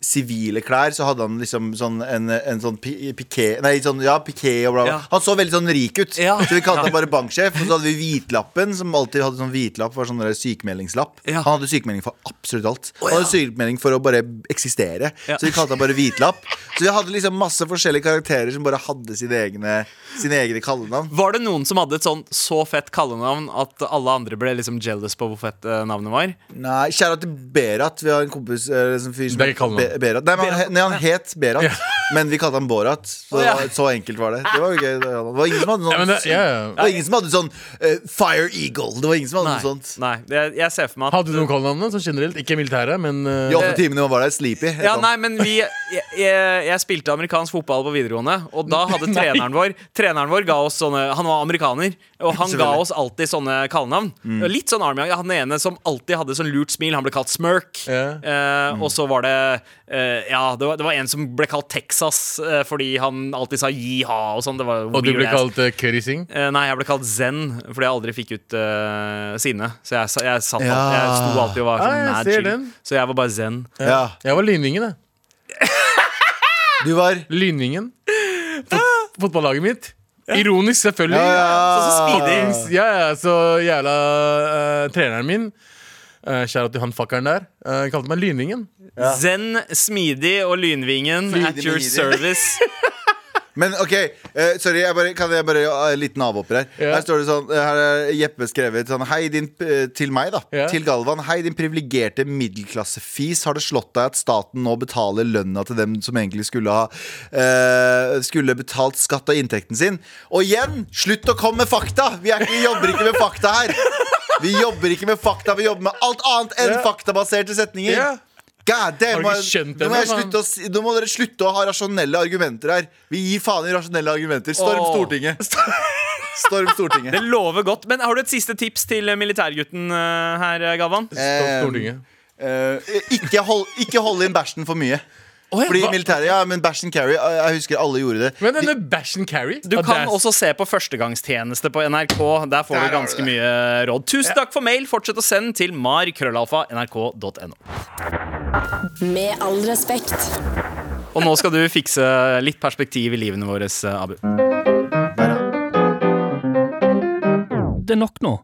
sivile klær, så hadde han liksom sånn en, en sånn pi- piké Nei, sånn, ja, piké og bla, bla. Ja. Han så veldig sånn rik ut. Ja. Så vi kalte han bare banksjef. Og så hadde vi hvitlappen, som alltid hadde sånn hvitlapp, var sånn sykemeldingslapp. Ja. Han hadde sykemelding for absolutt alt. Å, Han hadde sykemelding for å bare eksistere. Ja. Så vi kalte han bare hvitlapp. Så vi hadde liksom masse forskjellige karakterer som bare hadde sine egne, sine egne kallenavn. Var det noen som hadde et sånn så fett kallenavn at alle andre ble liksom jealous på hvor fett eh, navnet var? Nei, kjære til Berat. Vi har en kompis en fyr som er kallenavn. Be Berat. Nei, men han, nei, han het Berat, men vi kalte han Borat. Så, Å, ja. så enkelt var det. Det var jo gøy. Det var ingen som hadde Ja, sånn det, ja, ja. Det var ingen som hadde sånn eh, Fire Eagle. Det var ingen som hadde Nei. noe sånt. Nei jeg, jeg ser for meg at Hadde du noen kallenavn sånn generelt? Ikke militæret, men uh, De åtte timene man var der, Sleepy. het Ja, han. nei, men vi jeg, jeg, jeg spilte amerikansk fotball på videregående, og da hadde treneren vår Treneren vår ga oss sånne Han var amerikaner, og han ga Mm. oss alltid sånne kallenavn. Litt sånn Army. Han ene som alltid hadde sånn lurt smil, han ble kalt Smirk. Ja. Eh, og så var det eh, Ja, det var, det var en som ble kalt Texas eh, fordi han alltid sa jiha og sånn. Og du ble ass. kalt uh, Curry Singh? Eh, Nei, jeg ble kalt Zen fordi jeg aldri fikk ut uh, sinne. Så jeg, jeg, jeg, satt, Ja. jeg sto alltid og var Ah, sånn jeg mad chill. den. Så jeg var bare Zen. Ja. Jeg var Lynvingen, jeg. Du var Lynvingen. Fot fotballaget mitt. Ironisk, selvfølgelig. Ja, ja. Så så, Ja, ja, så jævla uh, treneren min uh, Kjære til han fuckeren der. uh, kalte meg Lynvingen. Zen, smidig og lynvingen Smidig at your med service. Men OK, uh, sorry, jeg bare, kan jeg bare uh, en liten avhopper her? Yeah. Her står det sånn, eh, her er Jeppe skrevet sånn Hei, din, uh, til meg, da. Yeah. Til Galvan. Hei, din privilegerte middelklassefis. Har det slått deg at staten nå betaler lønna til dem som egentlig skulle ha uh, Skulle betalt skatt av inntekten sin? Og igjen, slutt å komme med fakta! Vi, er, ikke- jobber ikke med fakta her. Vi jobber ikke med fakta, vi jobber med alt annet enn yeah. faktabaserte setninger. Yeah. God damn, Har du ikke skjønt nå, må det, faen? slutte å nå må dere slutte å ha rasjonelle argumenter her. Vi gir faen i rasjonelle argumenter. Storm oh. Stortinget. Storm Stortinget. Det lover godt. Men har du et siste tips til militærgutten her, her, Storm Stortinget. Eh. Eh, ikke, hold, ikke hold inn bæsjen for mye. Å, ja, Fordi hva- militæret, ja, men Bash and carry eh, Jeg husker alle gjorde det. Men denne Bash and Carry Du ah, kan det er- også se på Førstegangstjeneste på NRK. Der får Der du du ganske mye råd. Tusen takk for mail. Fortsett å sende til mar.krøllalfa.nrk.no. Med all respekt. Og nå skal du fikse litt perspektiv i livene våre, Abu. Det er nok nå.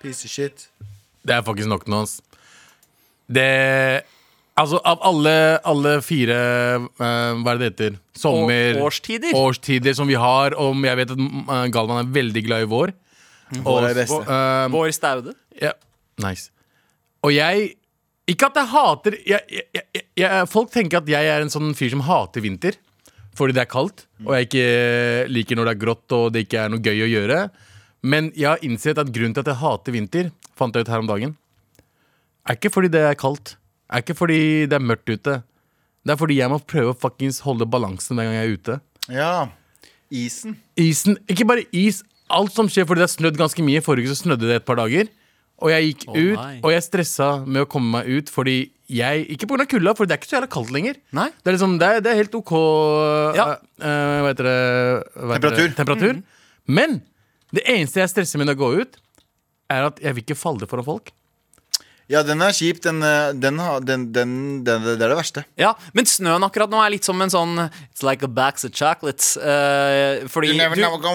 Piece of shit. Det er faktisk nok nå. ass. Det Altså, av alle, alle fire eh, Hva er det det heter? Sommer... Å- årstider. Årstider som vi har. Om jeg vet at uh, Galvan er veldig glad i vår. Vår er beste. eh, Vår staude. ja, nice. Og jeg Ikke at jeg hater jeg, jeg, jeg, jeg, Folk tenker at jeg er en sånn fyr som hater vinter. Fordi det er kaldt, og jeg ikke liker når det er grått og det ikke er noe gøy å gjøre. Men jeg har innsett at grunnen til at jeg hater vinter, fant jeg ut her om dagen, er ikke fordi det er kaldt. Er ikke fordi det er mørkt ute. Det er fordi jeg må prøve å fuckings holde balansen hver gang jeg er ute. Ja. Isen. Isen, ikke bare is, alt som skjer fordi det har snødd ganske mye. Forrige uke så snødde det et par dager. Og jeg gikk Å, ut, nei. og jeg stressa med å komme meg ut fordi jeg Ikke pga. kulda, for det er ikke så jævla kaldt lenger. Nei. Det er liksom, det er, det er helt OK Ja. eh, eh, Hva heter det? Hva heter Temperatur. det? Temperatur. Men det eneste jeg stresser med når jeg går ut, er at jeg vil ikke falle foran folk. Ja, den er kjip. Den, eh, den, den, den, den, det er det verste. Ja, Men snøen akkurat nå er litt som en sånn It's like a box of chocolates. Uh, fordi du,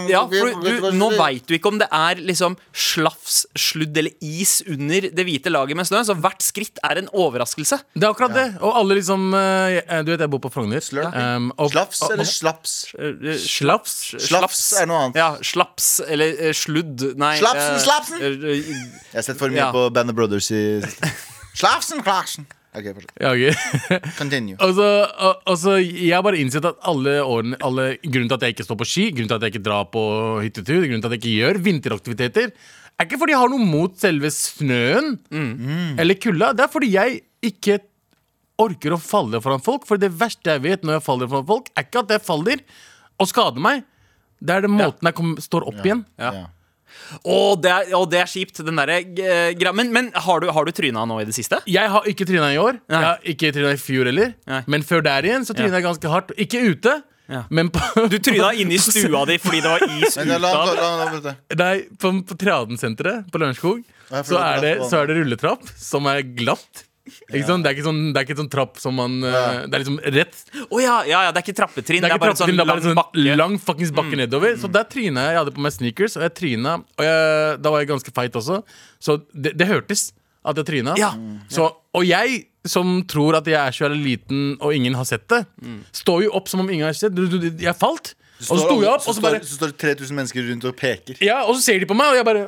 ja, for du, nå veit du ikke om det er liksom slafs, sludd eller is under det hvite laget med snø. Så hvert skritt er en overraskelse. Det er akkurat det. Og alle liksom eh, Du vet, jeg bor på Frogner. Um, og- Slaps eller slaps? Slaps? Slaps er noe annet. Ja, slaps eller sludd. Nei. Slapsen, slapsen! Jeg har sett for mye Ja. på Band of Brothers i Slapsen, Clarksen. Ok, fortsett. Ja, okay. Continue. Og så, og, og så Jeg har bare innsett at alle årene alle, Grunnen til at jeg ikke står på ski, grunnen til at jeg ikke drar på hyttetur, grunnen til at jeg ikke gjør vinteraktiviteter, er ikke fordi jeg har noe mot selve snøen eller kulda. Det er fordi jeg ikke orker å falle foran folk. For det verste jeg vet når jeg faller foran folk, er ikke at jeg faller og skader meg. Det er det måten jeg kom, står opp igjen. Ja. Å, det er, å, det er kjipt, den derre eh, greia. Men, men har, du, har du tryna nå i det siste? Jeg har ikke tryna i år. Nei. Jeg har ikke tryna i fjor heller. Nei. Men før der igjen så tryna jeg ganske hardt. Ikke ute, Ja. men på Du tryna inne i stua di fordi det var is la. Nei, på, på Triadensenteret på Lørenskog så, så er det rulletrapp som er glatt. Ikke sånn, Det er ikke sånn, det er ikke sånn trapp som man ja. Det er liksom rett. Å ja, ja, ja, det er ikke trappetrinn. Det er ikke bare en sånn det er bare lang sånn bakke. Mm. lang fuckings bakke nedover. Så der tryna jeg. Jeg hadde på meg sneakers, og jeg tryna. Og jeg, da var jeg ganske feit også, så det, det hørtes at jeg tryna. Ja. Så, og jeg, som tror at jeg er så liten og ingen har sett det, står jo opp som om ingen har sett det. Jeg falt, og så sto jeg opp, og så bare så står det 3000 mennesker rundt og peker. Ja, og så ser de på meg, og jeg bare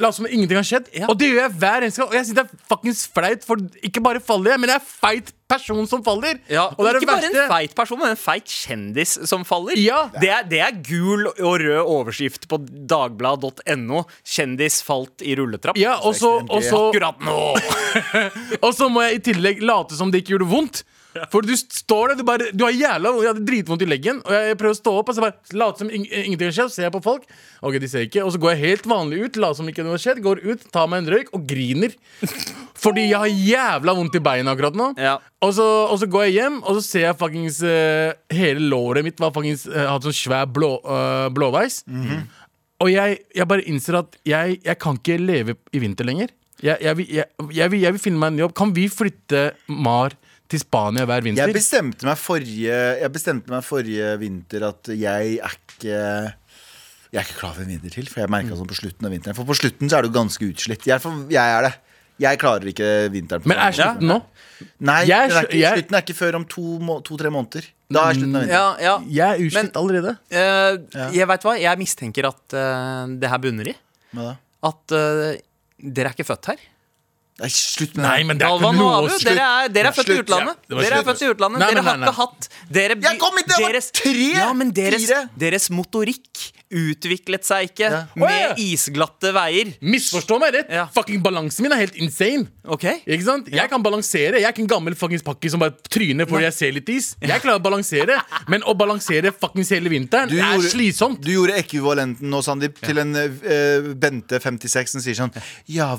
Lat som ingenting har skjedd. Og det gjør jeg hver eneste gang. Og jeg synes det er fuckings flaut, for ikke bare faller jeg, men jeg er feit person som faller. Ja, og det er det ikke bare verste. en feit person, men en feit kjendis som faller. Ja. Det, er, det er gul og rød overskrift på dagblad.no. 'Kjendis falt i rulletrapp'. Ja, og så, Akkurat nå! og så må jeg i tillegg late som det ikke gjorde vondt. For du står der, du, bare, du har jævla Jeg hadde dritvondt i leggen, og jeg prøver å stå opp. Og så bare late som ing ingenting har skjedd. Ser jeg på folk, ok, de ser ikke Og så går jeg helt vanlig ut, later som ikke noe har skjedd. Går ut, tar meg en røyk og griner. Fordi jeg har jævla vondt i beina akkurat nå. Ja. Og, så, og så går jeg hjem, og så ser jeg fuckings uh, Hele låret mitt var fuckings uh, hadde sånn svær blå, uh, blåveis. Og jeg, jeg bare innser at jeg, jeg kan ikke leve i vinter lenger. Jeg, vil, jeg vil finne meg en jobb. Kan vi flytte Mar til Spania hver vinter? Jeg bestemte meg forrige Jeg bestemte meg forrige vinter at jeg er ikke Jeg er ikke klar for en vinter til, for jeg merka sånn på slutten av vinteren. For på slutten så er du ganske utslitt. Jeg er, for, jeg er det. Jeg klarer ikke vinteren. på Men er slutten nå? Nei, er er ikke, jeg- slutten er ikke før om to-tre to, måneder. Da er slutten av vinteren. Ja, ja. Jeg er utslitt allerede. Eh, jeg vet hva, jeg mistenker at uh, det her bunner i. Hva da? At uh, dere er ikke født her. Nei, slutt med det. Nei, men det er Galvan og noe Abu, slutt. dere er, dere er født i Slutt, utlandet. ja. Det var Dere er slutt. født i utlandet Nei, Dere men har nei, ikke hatt dere, Jeg kom hit da jeg var deres, tre, ja, men deres, fire. deres motorikk utviklet seg ikke Ja. oh, ja. med isglatte veier. Misforstå meg rett. Ja. Fucking Balansen min er helt insane. OK? Ikke sant? Jeg kan balansere. Jeg er ikke en gammel fuckings pakke som bare tryner fordi jeg ser litt is. Jeg klarer å balansere, men å balansere fuckings hele vinteren Du er gjorde- slitsomt. Du gjorde ekvivalenten nå, Sandeep, til en uh, Bente 56 som sier sånn Ja,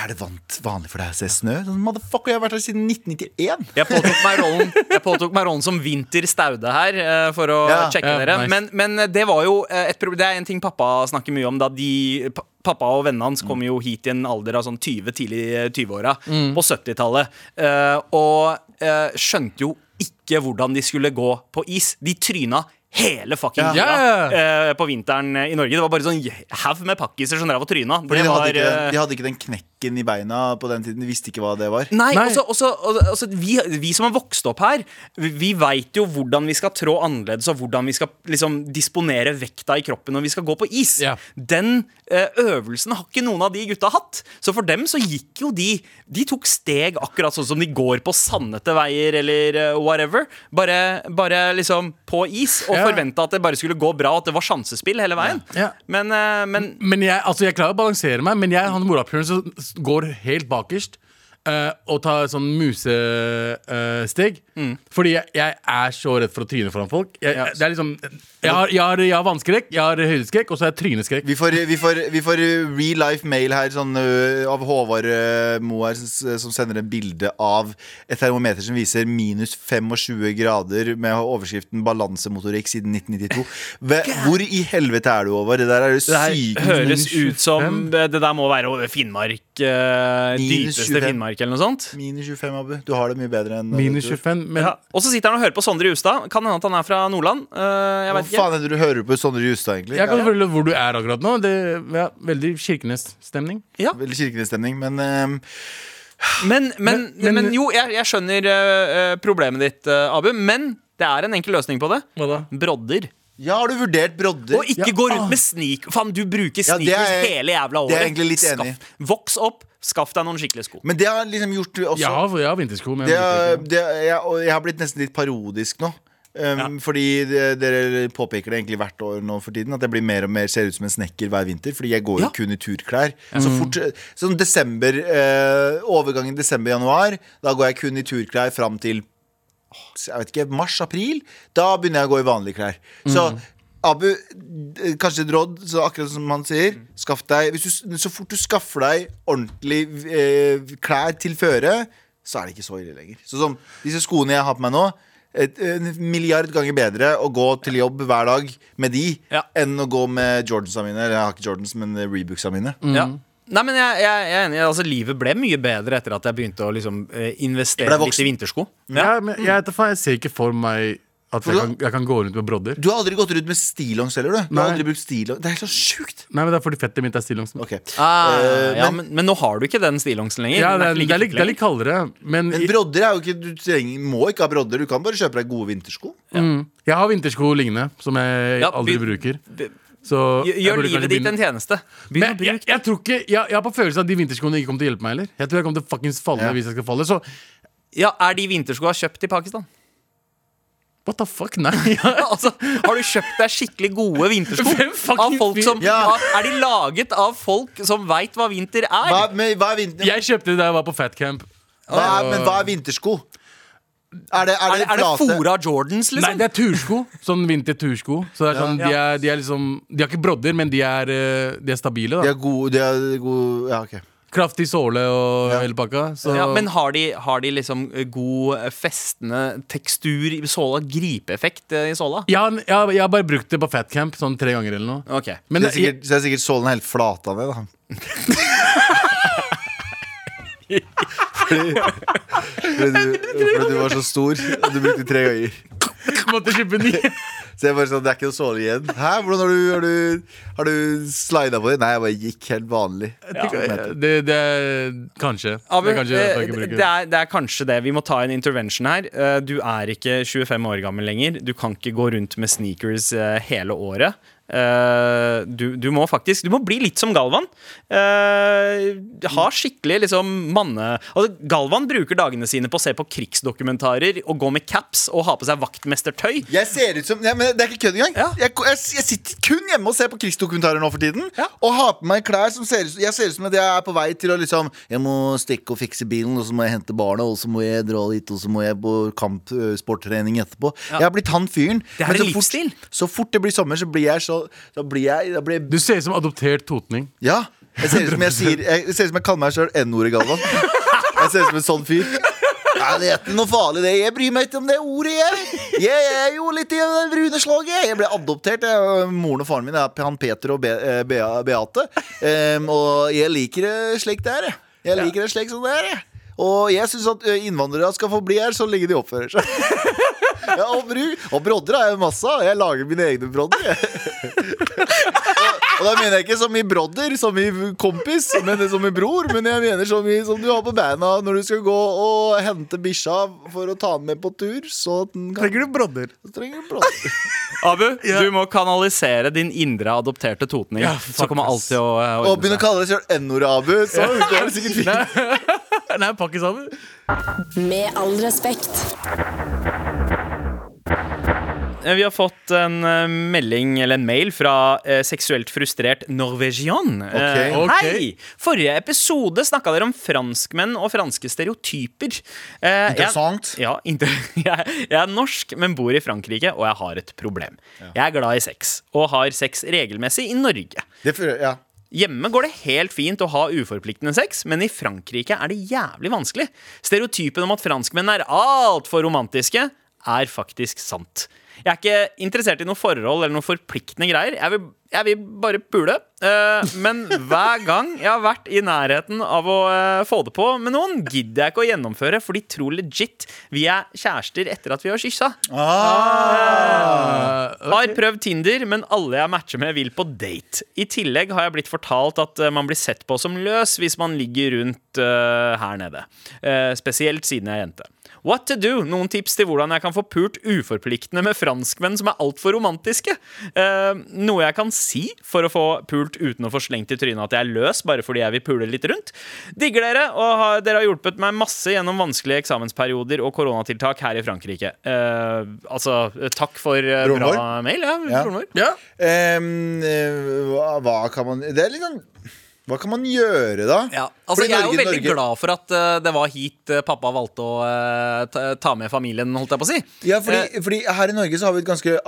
er det vant, vanlig for deg å se snø? Sånn, Motherfucker, jeg har vært her siden 1991. Jeg påtok meg rollen, jeg påtok meg rollen som Vinter Staude her uh, for å sjekke ja, dere. nice. Men, men det var jo et problem Det er en ting pappa snakker mye om. Da de, pappa og vennene hans kom jo hit i en alder av sånn 20, tidlig eh, 20-åra på 70-tallet. eh, og eh, skjønte jo ikke hvordan de skulle gå på is. De tryna hele fucking tida Ja, uh, på vinteren i Norge. Det var bare sånn haug med pakkiser som drev og tryna. Fordi de, hadde var, ikke eh, de hadde ikke den knekken i beina på den tiden. De visste ikke hva det var. Nei, Nei. Også, også, også, vi, vi som har vokst opp her, vi, vi veit jo hvordan vi skal trå annerledes, og hvordan vi skal liksom, disponere vekta i kroppen når vi skal gå på is. Ja. Den eh, øvelsen har ikke noen av de gutta hatt. Så for dem så gikk jo de De tok steg akkurat sånn som de går på sandete veier eller eh, whatever. Bare, bare liksom på is, og Ja. forventa at det bare skulle gå bra, at det var sjansespill hele veien. Ja. Men, eh, men Men jeg, altså jeg klarer å balansere meg, men jeg han morapuleren som går helt bakerst eh, og et sånn musesteg. Fordi jeg, jeg er så redd for å tryne foran folk. Jeg, Ja. det er liksom jeg har, jeg har, jeg har vannskrekk, jeg har høydeskrekk, og så har jeg tryneskrekk. Vi får, vi får, vi får real life mail her sånn, uh, av Håvard uh, Moer som, som sender en bilde av et termometer som viser minus 25 grader med overskriften 'balansemotorikk siden 1992'. Hvor i helvete er du, Håvard? Det der er det det her høres ut som det, det der må være over Finnmark. dypeste 25. Finnmark, eller noe sånt. Minus 25, Abu. Du har det mye bedre enn Minus 25. Men Ja. Og så sitter han og hører på Sondre Justad. Kan hende at han er fra Nordland. Uh, jeg Hva ikke. faen er det du hører på Sondre Justad, egentlig? jeg kan Ja, følge hvor du er akkurat nå. Det ja, Veldig Kirkenes-stemning. Veldig Kirkenes-stemning, men ø, Men, men, Men- men, men- jo, jeg, jeg skjønner eh, eh, problemet ditt, uh, Abu. Men det er en enkel løsning på det. Hva da? Brodder. Ja, har du vurdert brodder? Og ikke Ja, gå rundt med sneak... Faen, du bruker Ja, sneakers er hele jævla året. det er jeg egentlig litt enig. Skaff, voks opp, skaff deg noen skikkelige sko. Men det har liksom gjort også Ja, jeg har vintersko, men det, jeg er- det, er- jeg, og jeg har blitt nesten litt parodisk nå. Um, Fordi det, dere påpeker det egentlig hvert år nå for tiden At jeg blir mer og mer ser ut som en snekker hver vinter. Fordi jeg går jo Ja. kun i turklær. Så fort Sånn desember eh, Overgangen desember-januar, da går jeg kun i turklær fram til Jeg vet ikke, mars-april. Da begynner jeg å gå i vanlige klær. Så Abu, eh, kanskje et råd, så akkurat som han sier. Skaff deg hvis du, Så fort du skaffer deg ordentlig eh, klær til føre, så er det ikke så ille lenger. Så som disse skoene jeg har på meg nå et, en milliard ganger bedre å gå til jobb hver dag med de Ja. enn å gå med Jordansa mine. Eller jeg har ikke Jordans, men Rebooksa mine. Ja. Nei, men jeg, jeg, jeg er enig. Altså, livet ble mye bedre etter at jeg begynte å liksom, eh, investere litt i vintersko. Ja, men jeg, jeg ser ikke for meg at jeg kan, jeg kan gå rundt med brodder. Du har aldri gått rundt med stillongs heller, du. Du har aldri brukt stillongs Det er så sjukt! Nei, men det er fordi fettet mitt er stillongs. Okay. Ah, uh, ja, men- men, men nå har du ikke den stillongsen lenger. Ja, Den det er, det, er litt, det er litt kaldere, men, Men brodder er jo ikke Du trenger, må ikke ha brodder. Du kan bare kjøpe deg gode vintersko. mm, jeg har vintersko lignende, som jeg Ja, aldri vi- bruker. lenger. Så Gjør livet ditt en tjeneste. Men jeg, jeg tror ikke jeg, jeg har på følelsen at de vinterskoene ikke kommer til å hjelpe meg heller. Jeg tror jeg kommer til å fuckings falle Ja. hvis jeg skal falle. Så Ja, Er de vinterskoa kjøpt i Pakistan? what the fuck, nei. altså, Har du kjøpt deg skikkelig gode vintersko? Av folk som, Ja. er de laget av folk som veit hva vinter er? Hva, men, hva er vinter, Jeg kjøpte det da jeg var på fatcamp. hva er, men hva er vintersko? Er det, er Er det, det, er det fora Jordans, liksom? Nei, det er tursko. Sånn vinter-tursko. Så det er sånn, de, er, de er liksom De har ikke brodder, men de er, eh, de er stabile. De er gode, de er gode Ja, ok. Kraftig såle og Ja. hele pakka. Så Ja, men har de, har de liksom eh, god eh, festende tekstur i såla? Gripeeffekt eh, i såla? Ja, jeg, har- jeg har bare brukt det på fatcamp sånn tre ganger eller noe. Okay. Men så, er sikkert, så er sikkert sålen helt flata ned, da. fordi, fordi, du, fordi du var så stor, og du brukte tre ganger. måtte kjøpe ny. Så jeg bare sånn, det er ikke noe såle igjen. Hæ, hvordan har du, har du, har du slida på det? Nei, jeg bare gikk helt vanlig. Det, det er kanskje. Det er kanskje eh, det, er, det er kanskje det. Vi må ta en intervention her. Eh, Du er ikke 25 år gammel lenger. Du kan ikke gå rundt med sneakers eh, hele året. Eh, Du, du må faktisk Du må bli litt som Galvan. Uh, Ha skikkelig liksom manne... Altså, Galvan bruker dagene sine på å se på krigsdokumentarer og gå med caps og ha på seg vaktmestertøy. Jeg ser ut som ja, men Det er ikke kødd engang. Ja. Jeg, jeg, jeg sitter kun hjemme og ser på krigsdokumentarer nå for tiden. Ja. Og har på meg klær som ser ut Jeg ser ut som at jeg er på vei til å liksom Jeg må stikke og fikse bilen, og så må jeg hente barna, og så må jeg dra dit, og så må jeg på kampsporttrening etterpå. Ja. Jeg har blitt han fyren. Det er en så fort- Så fort det blir sommer, så blir jeg så Da blir jeg, da blir jeg Du ser ut som adoptert totning. Ja. Jeg ser ut som jeg sier Jeg ser ut som jeg kaller meg sjøl N-ordet, Galvan. Jeg ser ut som en sånn fyr. Nei, det er ikke noe farlig, det. Jeg bryr meg ikke om det ordet, jeg. Jeg er jo litt i det brune slaget. Jeg ble adoptert. Jeg, moren og faren min er han Peter og Be eh, Beate. Um, og jeg liker det slik det er, jeg. Jeg liker det slik som det er, jeg. Og jeg syns at innvandrere skal få bli her så lenge de oppfører seg. Ja, og, bruk, og brodder har jeg masse av. Jeg lager mine egne brodder. og, og da mener jeg ikke som i brodder, som i kompis, men som i bror. Men jeg mener som i som du har på beina når du skal gå og hente bikkja for å ta den med på tur. Så den kan, Trenger du brodder? så trenger du brodder. Abu, du må kanalisere din indre adopterte totning. Ja, så kommer alt til å eh, Og begynne å kalle deg selv N-ordet, Abu. Så går det sikkert fint. Nei, pakkis Abu. Med all respekt. Eh, Vi har fått en eh, melding eller en mail fra eh, seksuelt frustrert Norwegian. Eh, Ok. Hei! Forrige episode snakka dere om franskmenn og franske stereotyper. Eh, Interessant. Jeg, ja, inter jeg, jeg er norsk, men bor i Frankrike, og jeg har et problem. Jeg er glad i sex, og har sex regelmessig i Norge. Det, for, ja. Hjemme går det helt fint å ha uforpliktende sex, men i Frankrike er det jævlig vanskelig. Stereotypen om at franskmenn er altfor romantiske, er faktisk sant. Jeg er ikke interessert i noe forhold eller noe forpliktende greier. Jeg vil, jeg vil bare pule. Uh, men hver gang jeg har vært i nærheten av å uh, få det på med noen, gidder jeg ikke å gjennomføre, for de tror legit vi er kjærester etter at vi har kyssa. Ah. Har prøvd Tinder, men alle jeg matcher med, vil på date. I tillegg har jeg blitt fortalt at man blir sett på som løs hvis man ligger rundt her nede. Spesielt siden jeg er jente. What to do? Noen tips til hvordan jeg kan få pult uforpliktende med franskmenn som er altfor romantiske? Eh, noe jeg kan si for å få pult uten å få slengt i trynet at jeg er løs, bare fordi jeg vil pule litt rundt. Digger dere, og har, dere har hjulpet meg masse gjennom vanskelige eksamensperioder og koronatiltak her i Frankrike. Eh, altså, takk for eh, bra mail. Ja, Ja. Ja. Hva, hva kan man Det er litt sånn Hva kan man gjøre, da? Ja, altså Jeg er jo veldig Norge- glad for at uh, det var hit uh, pappa valgte å uh, ta, med familien, holdt jeg på å si. Ja, fordi, fordi her i Norge så har vi et ganske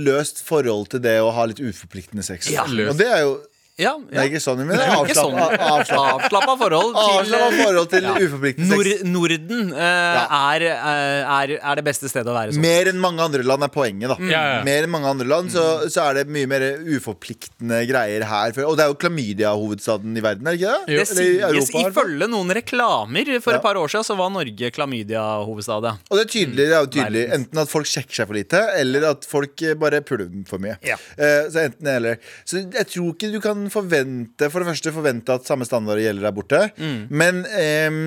løst forhold til det å ha litt uforpliktende sex. Ja. Og det er jo Ja, Det er ikke sånn, men det er er sånn. avslappa avslapp, Avslappa forhold til avslappa forhold til Ja. uforpliktende Nord sex. Norden eh, er, eh, er, er det beste stedet å være sånn. Mer enn mange andre land er poenget, da. Ja, ja. Mer enn mange andre land så, så er det mye mer uforpliktende greier her. For- Og det er jo klamydia-hovedstaden i verden, er det ikke det? Det sies Europa, ifølge noen reklamer for Ja. et par år siden, så var Norge klamydia-hovedstad. Og det er tydelig, det er jo tydelig Enten at folk sjekker seg for lite, eller at folk eh, bare puler for mye. Ja. Eh, så enten eller Så jeg tror ikke du kan forvente For det første forvente at samme standard gjelder der borte. Mm. Men um...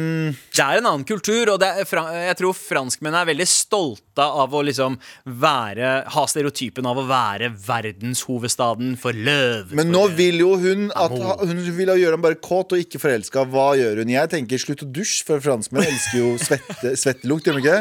Det er en annen kultur, og det er, jeg tror franskmenn er veldig stolte av å liksom være Ha stereotypen av å være verdenshovedstaden for løv. Men for, nå vil jo hun at Hun vil gjøre ham bare kåt og ikke forelska. Hva gjør hun? Jeg tenker slutt å dusje, for franskmenn elsker jo svette, svettelukt. Gjør de ikke?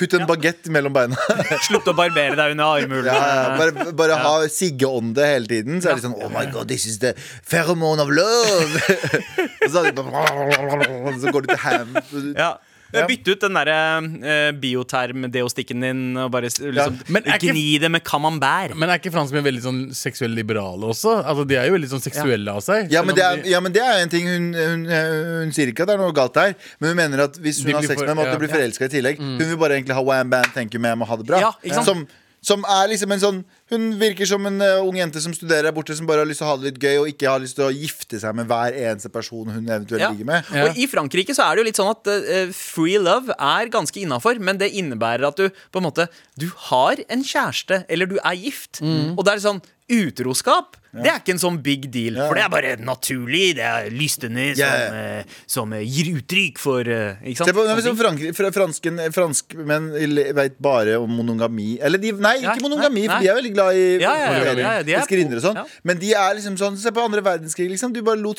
Putt en bagett mellom beina. Slutt å barbere deg under armhulene. Ja, bare bare ha siggeånde hele tiden. Så er det sånn Oh my god, this is the pheromone of love. og så, så går du til ham. Ja. Ja. Bytte ut den derre uh, bioterm-deostikken din og bare liksom, er ikke- gni det med camembert. Men er ikke franskmenn veldig sånn seksuelt liberale også? Altså, De er jo veldig sånn seksuelle av seg. Ja men, det er, ja, men det er en ting hun, hun, hun sier ikke at det er noe galt der. Men hun mener at hvis hun har sex med ham, at ja. du blir forelska i tillegg. Hun vil bare egentlig ha wham bam, thank you ma'am og ha det bra. Ja, ikke sant? Som, som er liksom en sånn Hun virker som en uh, ung jente som studerer der borte, som bare har lyst til å ha det litt gøy, og ikke har lyst til å gifte seg med hver eneste person hun eventuelt Ja. ligger med. Ja. Og I Frankrike så er det jo litt sånn at uh, free love er ganske innafor, men det innebærer at du på en måte Du har en kjæreste, eller du er gift, Mm. og det er sånn Utroskap det er ikke en sånn big deal, Ja. for det er bare naturlig. Det er lystene som, eh, som eh, gir uttrykk for eh, Ikke sant? Se på, nei, Sånne Frank- fra- fransken, franskmenn vet bare om monogami. Eller de, nei, Ja, ikke monogami, nei, for de er veldig glad i Ja, ja, ja, ja, ja, de er- og sånn. ja. Men de er liksom sånn Se på andre verdenskrig, liksom. Du bare lot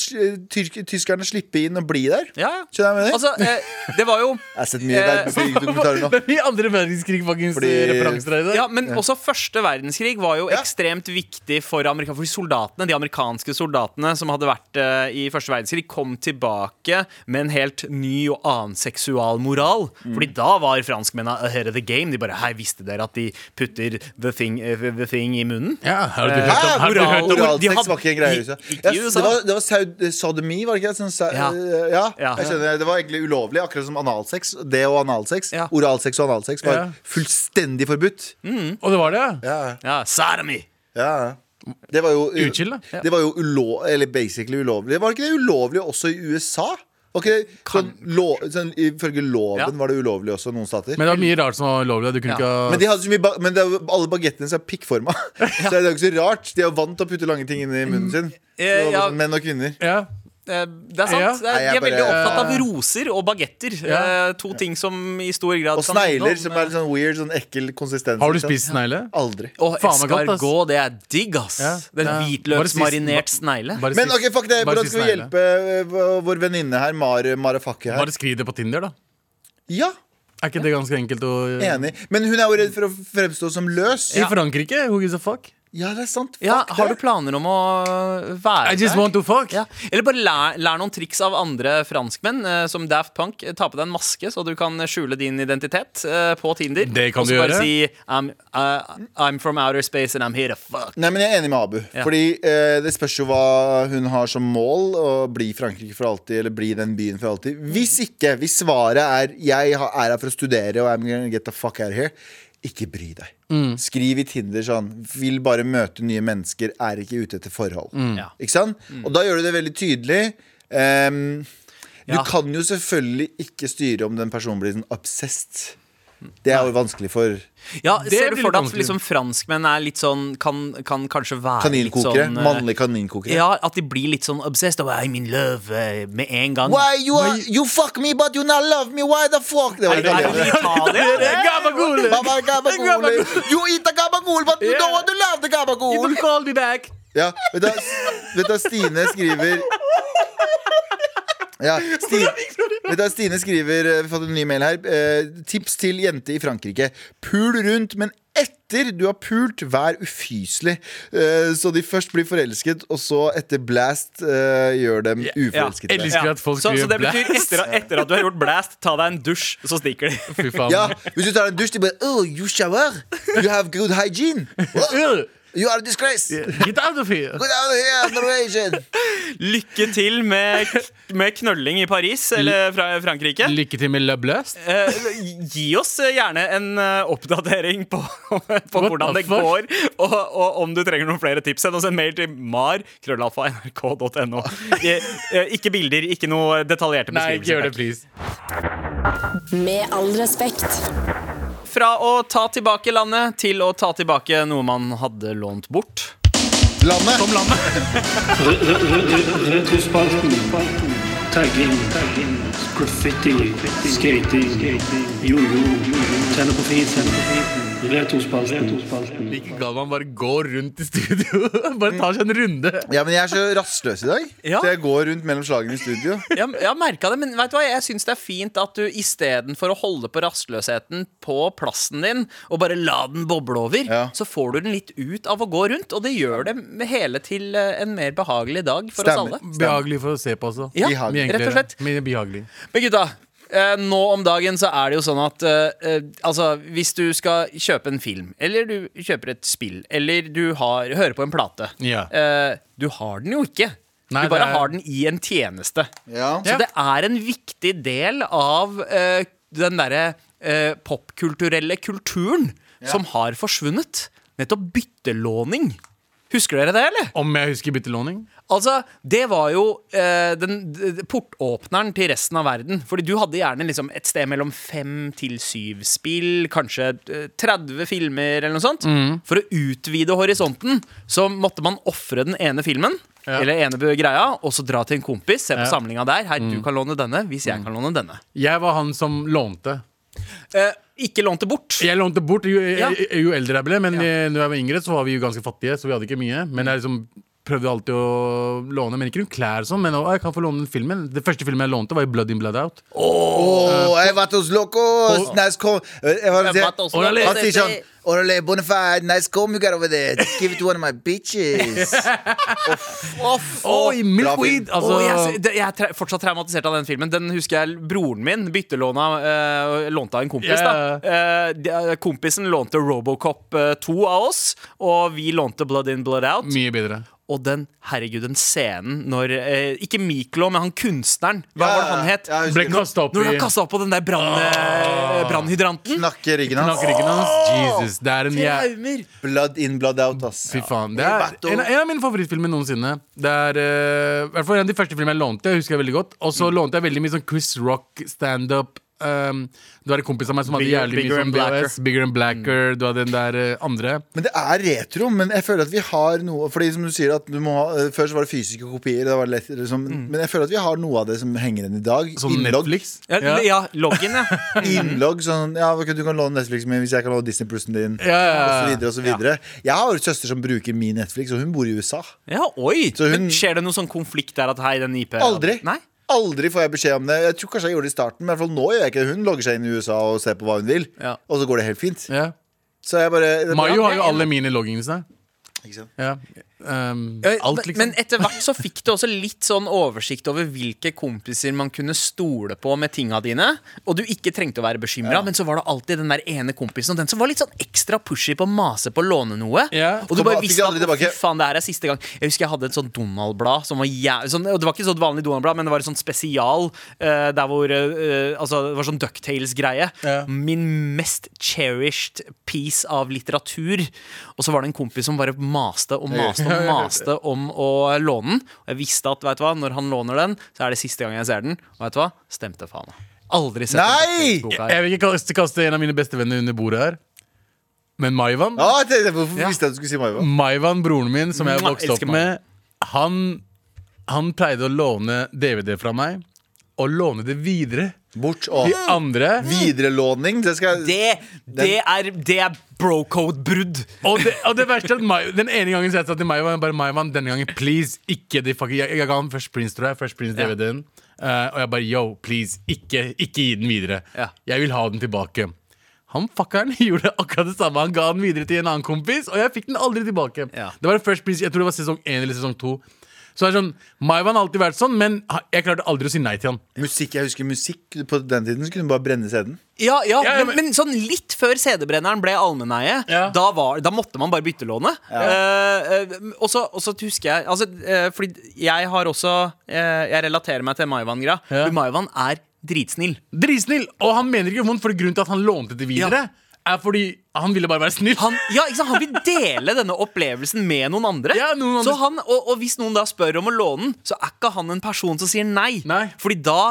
tyrk, tyskerne slippe inn og bli der. Ja, ja. Skjønner du hva jeg mener? Altså, eh, det var jo jeg har sett mye eh, verdenskrigdokumentarer nå. Er andre verdenskrig faktisk Fordi- referanser her i dag. Ja, men også første verdenskrig var jo Ja. ekstremt viktig for, Amerika, for soldatene. De amerikanske soldatene som hadde vært uh, i første verdenskrig, kom tilbake med en helt ny og annen seksualmoral. Mm. Fordi da var franskmennene ahead of the game. De bare Hei, visste dere at de putter the thing, eh, the thing i munnen? Ja, har du Eh, hørt om, har du hørt om Oral- de Oralsex var ikke en greie i ikke Ja. Det var, det var saud, sodomi, var det ikke? Sånn, sa, Ja. ja. Ja. jeg skjønner. Det var egentlig ulovlig, akkurat som analsex. Det og analsex. Ja. Oralsex og analsex var Ja. fullstendig forbudt. Og det var det, ja? Ja, Ja, sodomy! ja. Det var jo Uchill, da. Det var jo ulov, eller basically ulovlig. Var ikke det ulovlig også i USA? Ok, sånn, lo, sånn, Ifølge loven Ja. var det ulovlig også, noen stater. Men det var mye rart som var ulovlig. Du kunne Ja. ikke ha Men, de hadde så mye ba men det, jo- alle bagettene er pikkforma. Så det er jo ikke så rart. De er jo vant til å putte lange ting inn i munnen sin. Eh, ja. Menn og kvinner. ja. Eh, Det er sant. Ja. Det er, de er veldig opptatt av roser og bagetter. Ja. Eh, To ting som i stor grad Og snegler, som er litt sånn weird, sånn ekkel konsistens. Har du spist snegle? Aldri. Og escargot, det er digg, ass. Ja. Den hvitløksmarinert snegle. Men ok, fuck det, hvordan skal vi hjelpe vår venninne her, Mar Marafakke her? Bare skriv det på Tinder, da. Ja, Er ikke det ganske enkelt å enig. Men hun er jo redd for å fremstå som løs. I Frankrike? Who gives a fuck? Ja, det er sant. Fuck Ja, har du det. planer om å være I just der? want to fuck. Ja. Eller bare lær, lær noen triks av andre franskmenn, eh, som Daft Punk. Ta på deg en maske, så du kan skjule din identitet eh, på Tinder. Det kan Og så du bare gjøre. si I'm, uh, I'm from outer space and I'm here to fuck. Nei, men Jeg er enig med Abu. Ja. Fordi eh, Det spørs jo hva hun har som mål. Å bli Frankrike for alltid, eller bli den byen for alltid. Hvis ikke, hvis svaret er jeg er her for å studere og I'm gonna get the fuck out of here, ikke bry deg. Mm. Skriv i Tinder sånn Vil bare møte nye mennesker, er ikke ute etter forhold. Mm. Ja. Ikke sant? Og da gjør du det veldig tydelig. Um, du Ja. kan jo selvfølgelig ikke styre om den personen blir sånn obsessed. Det er jo vanskelig for Ja, Ser du for deg at liksom, franskmenn er litt sånn Kan, kan kanskje være kaninkokere. litt sånn eh, Mannlige kaninkokere. Ja, at de blir litt sånn obsessed og I'm in love eh, med en gang. Why you are, you fuck me, but you not love me? Why the fuck? Det var det gabagool. You eat the gabagool, but you don't want to love the gabagool. call me back. Ja, vet du, vet du Stine skriver ja, Stine, Stine skriver eh, Vi har fått en ny mail her. Eh, Tips til jente i Frankrike. Pul rundt, men etter du har pult Vær ufyselig. Eh, Så de først blir forelsket Og så etter blast eh, Gjør dem uforelsket elsker- at folk så, så det betyr blast. etter, etter at du har gjort blast, ta deg en dusj, så stikker de. Fy faen. Ja, hvis du tar en dusj De bare, oh, you shower? You have good hygiene? Oh, You are a disgrace Get out of here. Get out of here, Norwegian Lykke til med, med knølling i Paris eller fra Frankrike. Lykke til med Le Blast. Eh, gi oss eh, gjerne en eh, oppdatering på, på hvordan det går, og, og om du trenger noen flere tips. Send oss en mail til mar krøllalfa.nrk.no. Eh, Ikke bilder, ikke noe detaljerte Nei, ikke gjør det, beskrivelser. please. Med all respekt. Fra å ta tilbake landet til å ta tilbake noe man hadde lånt bort. Landet Retrospalten. Tagging. Graffiti. Skating. Jojo. Tenne på. Retrospalten. Like Galvan bare går rundt i studio. bare tar seg en runde. Ja, men jeg er så rastløs i dag Ja. Så jeg går rundt mellom slagene i studio Jeg, jeg har merket det, men vet du hva? jeg syns det er fint at du istedenfor å holde på rastløsheten på plassen din og bare la den boble over, Ja. så får du den litt ut av å gå rundt. Og det gjør det hele til eh, en mer behagelig dag for Stemmer. oss alle. Behagelig for å se på også. Ja, rett og slett. Men gutta, eh, nå om dagen så er det jo sånn at eh, eh, Altså, hvis du skal kjøpe en film, eller du kjøper et spill, eller du har, hører på en plate Ja. eh, Du har den jo ikke. Nei, du bare det er- har den i en tjeneste. Ja, Så det er en viktig del av eh, den derre eh, popkulturelle kulturen som har forsvunnet. Nettopp byttelåning. Husker dere det, eller? Om jeg husker byttelåning? Altså, Det var jo eh, den portåpneren til resten av verden. Fordi du hadde gjerne liksom et sted mellom fem til syv spill, kanskje eh, 30 filmer eller noe sånt. For å utvide horisonten så måtte man ofre den ene filmen. Ja. Eller ene greia, og så dra til en kompis, se på Ja. samlinga der. Her, du kan låne denne, hvis jeg kan låne denne. Jeg var han som lånte. Eh, ikke lånte bort. Jeg lånte bort jo, Ja. jo, jo eldre jeg ble, men eh, når jeg var yngre, så var vi jo ganske fattige, så vi hadde ikke mye. Men jeg liksom prøvde alltid å låne, men ikke noen klær sånn. Men å, jeg kan få låne den filmen. Det første filmen jeg lånte, var jo Blood In Blood Out. Åh, jeg var hos locos Nice com Jeg var Jeg var Orale, bonafide, nice comb you got over there Just give it to one of my bitches Off, Oi, Milkweed! Altså, oh, jeg, det- jeg er tra fortsatt traumatisert av den filmen. Den husker jeg broren min byttelåna uh, lånte av en kompis. Yeah. da uh, de- eh, Kompisen lånte Robocop eh, 2 av oss, og vi lånte Blood In Blood Out. mye bedre. Og den herregud, den scenen når eh, Ikke Miklo, men han kunstneren. Hva var det han het? Ja, jeg Ble husker- kasta opp Når i han kasta opp på den der brann, eh, brannhydranten. Knakke ryggen hans. Knakker ryggen hans. Jesus, det er en jæ... Traumer. Blood in, blood out, ass. Fy faen. Det er en, en av mine favorittfilmer noensinne. Det er eh, i hvert fall en av de første filmene jeg lånte. Jeg husker jeg veldig godt Og så lånte jeg veldig mye sånn Chris Rock standup. Um, du har en kompis av meg som hadde Bigger- jævlig Bigger mye sånn Blacker. VHS. Bigger and Blacker. Du hadde den der uh, andre. Men det er retro. Men jeg føler at vi har noe Fordi som du sier at du må ha eh, Før så var det fysiske kopier. Det var lett, liksom, Men jeg føler at vi har noe av det som henger igjen i dag. Som Innlog. Netflix. Ja, Ja. ja, loggen, ja. Innlogg, sånn Ja, du kan låne Netflix min hvis jeg kan låne Disney Plussen din. Ja, ja, ja. Og så videre og så videre. Jeg har en søster som bruker min Netflix, og hun bor i USA. ja oi! Så hun- Men Skjer det noen sånn konflikt der at hei, den IP Aldri. Nei? Aldri får jeg beskjed om det. Jeg tror kanskje jeg gjorde det i starten, men i hvert fall nå gjør jeg ikke det. Hun logger seg inn i USA og ser på hva hun vil, Ja. og så går det helt fint. Ja. Så jeg bare Mayo har jo alle mine loggingsene. Ikke sant? Ja. Um, alt, liksom. Men etter hvert så fikk du også litt sånn oversikt over hvilke kompiser man kunne stole på med tinga dine. Og du ikke trengte å være bekymra, men så var det alltid den der ene kompisen Og den som var litt sånn ekstra pushy på å mase på å låne noe. Ja. Og du Kom, bare visste at fy faen, det her er siste gang. Jeg husker jeg hadde et sånt Donald-blad som var jæv... Sånn, og det var ikke sånn vanlig Donald-blad, men det var et sånt spesial uh, der hvor uh, Altså, det var sånn Ducktales-greie. Ja. Min mest cherished piece av litteratur. Og så var det en kompis som bare maste og maste og maste om å låne den. Og jeg visste at vet du hva, når han låner den, så er det siste gang jeg ser den. Og vet du hva? Stemte faen meg. Aldri sett Nei! den boka her. Jeg vil ikke kaste, kaste en av mine beste venner under bordet her. Men Maivan Ja, jeg tenkte, hvorfor Ja. visste jeg at du skulle si Maivan? Maivan, broren min, som jeg Mwah, vokste opp elsker med, han, han pleide å låne DVD fra meg, og låne det videre. Bort og De andre Viderelåning. Det skal Det, det, er, det er bro-code-brudd. Og det, og det verste er at Mai, Den ene gangen jeg sa til Maivan bare Maivan, denne gangen, please, ikke de fucking, jeg, jeg ga han Fresh Prince, tror jeg. Fresh Prince DVD-en. Uh, og jeg bare yo, please, ikke, ikke gi den videre. Ja. Jeg vil ha den tilbake. Han fuckeren gjorde akkurat det samme. Han ga den videre til en annen kompis, og jeg fikk den aldri tilbake. Ja. Det var Fresh Prince, Jeg tror det var sesong én eller sesong to. Så det er sånn, Maivan har alltid vært sånn, men jeg klarte aldri å si nei til han. Musikk, Jeg husker musikk På den tiden så kunne du bare brenne CD-en. Ja, ja, Ja, ja, men, men- sånn litt før CD-brenneren ble allmenneie, Ja. da, var, da måtte man bare byttelåne. Eh, eh, og så og så husker jeg altså, eh, Fordi jeg har også eh, Jeg relaterer meg til Maivan-greia. Ja. For Maivan er dritsnill. Dritsnill! Og han mener ikke vondt, for grunnen til at han lånte det videre, er fordi han ville bare være snill. Han, ja, ikke sant? han vil dele denne opplevelsen med noen andre. Ja, noen andre. Så han, og, og hvis noen da spør om å låne den, så er ikke han en person som sier nei. Nei. Fordi da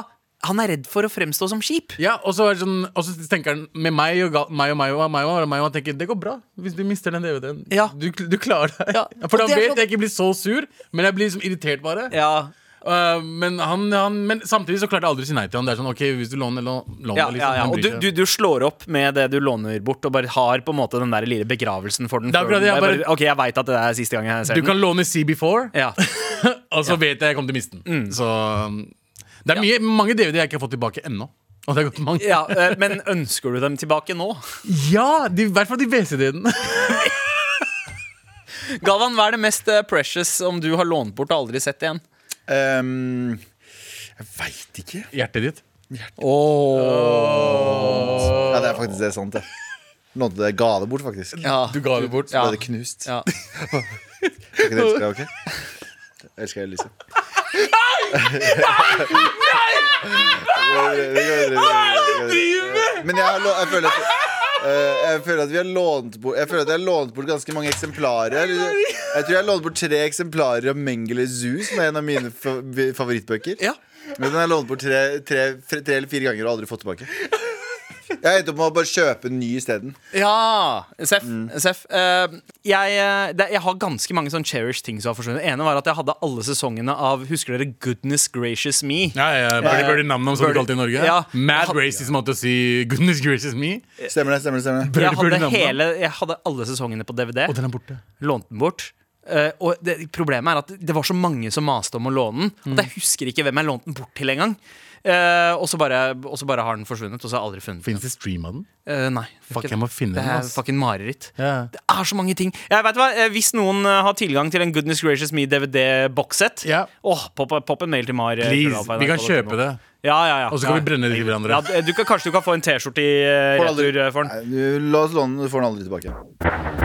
han er redd for å fremstå som kjip. Ja, og så, det sånn, tenker han med meg og, meg og meg og meg og meg og tenker det går bra hvis du mister den DVD-en. Ja. Du, du klarer deg. Ja, For da vet så... jeg ikke blir så sur, men jeg blir liksom irritert bare. Ja, Uh, men, han, han, men samtidig så klarte jeg aldri å si nei til han. Det er sånn, ok, hvis du låner, lån, lån ja, ja, liksom. ja. Og du, du, du slår opp med det du låner bort, og bare har på en måte den der lille begravelsen for den. Den- jeg bare- Ok, jeg veit at det er siste gang jeg ser du den. kan låne CB4, Ja. og så vet jeg jeg kommer til å miste den. Så um, det er mye, mange DVD jeg ikke har fått tilbake ennå. Og det har gått ja, eh, Men ønsker du dem tilbake nå? Ja, de, i hvert fall de VCD-ene. Galvan, hva er det mest eh, precious om du har lånt bort og aldri sett igjen? Um, jeg veit ikke. Hjertet ditt. Oh. Ja, det er faktisk det er sant, det. Nådde det, ga det bort, faktisk. Ja. Du ga det bort. Så Ja. ble det knust. Ja. Jeg ikke det elsker jeg, ok? Jeg elsker deg, Elise. Men jeg, har lå- jeg føler at eh, jeg føler at vi har lånt bort Jeg føler at jeg har lånt bort ganske mange eksemplarer. Jeg tror jeg har lånt bort tre eksemplarer av Mengele Zoo, som er en av mine favorittbøker. Ja. Men den har jeg lånt bort tre, tre, tre, tre eller fire ganger og aldri fått tilbake. Jeg endte opp med å bare kjøpe en ny isteden. Ja, Seff. Mm. Seff eh, jeg, eh, det, jeg har ganske mange sånn cherished ting som har forsvunnet. ene var at jeg hadde alle sesongene av Husker dere Goodness Gracious Me? Ja, ja, Birdie Birdie Nam-Nam, som vi kalte det i Norge. Ja. Mad racist måte å si 'goodness gracious me'. Stemmer det? stemmer det, stemmer det Jeg Birdie hadde, Nam-Nam. hele, jeg hadde alle sesongene på DVD. Og den er borte. Lånte den bort. Eh, og det, problemet er at det var så mange som maste om å låne den, at jeg husker ikke hvem jeg lånte den bort til engang. Uh, og, så bare, og så bare har den forsvunnet, og så har jeg aldri funnet den. Fins det stream av den? Eh, nei. Fuck, jeg må finne det den, er ass. fucking mareritt. Ja. Det er så mange ting. Jeg vet hva, eh, Hvis noen eh, har tilgang til en Goodness Gracious Me DVD-bokssett Ja. Åh, pop, pop en mail til Mar. eh, Please, krøllalfa, vi kan NRK.no. kjøpe det. Ja, ja, ja Og så kan ja. vi brenne det til hverandre. Ja, du kan, kanskje du kan få en T-skjorte i eh, Får aldri- retur eh, for den. Nei, du, La oss låne den, du får den aldri tilbake.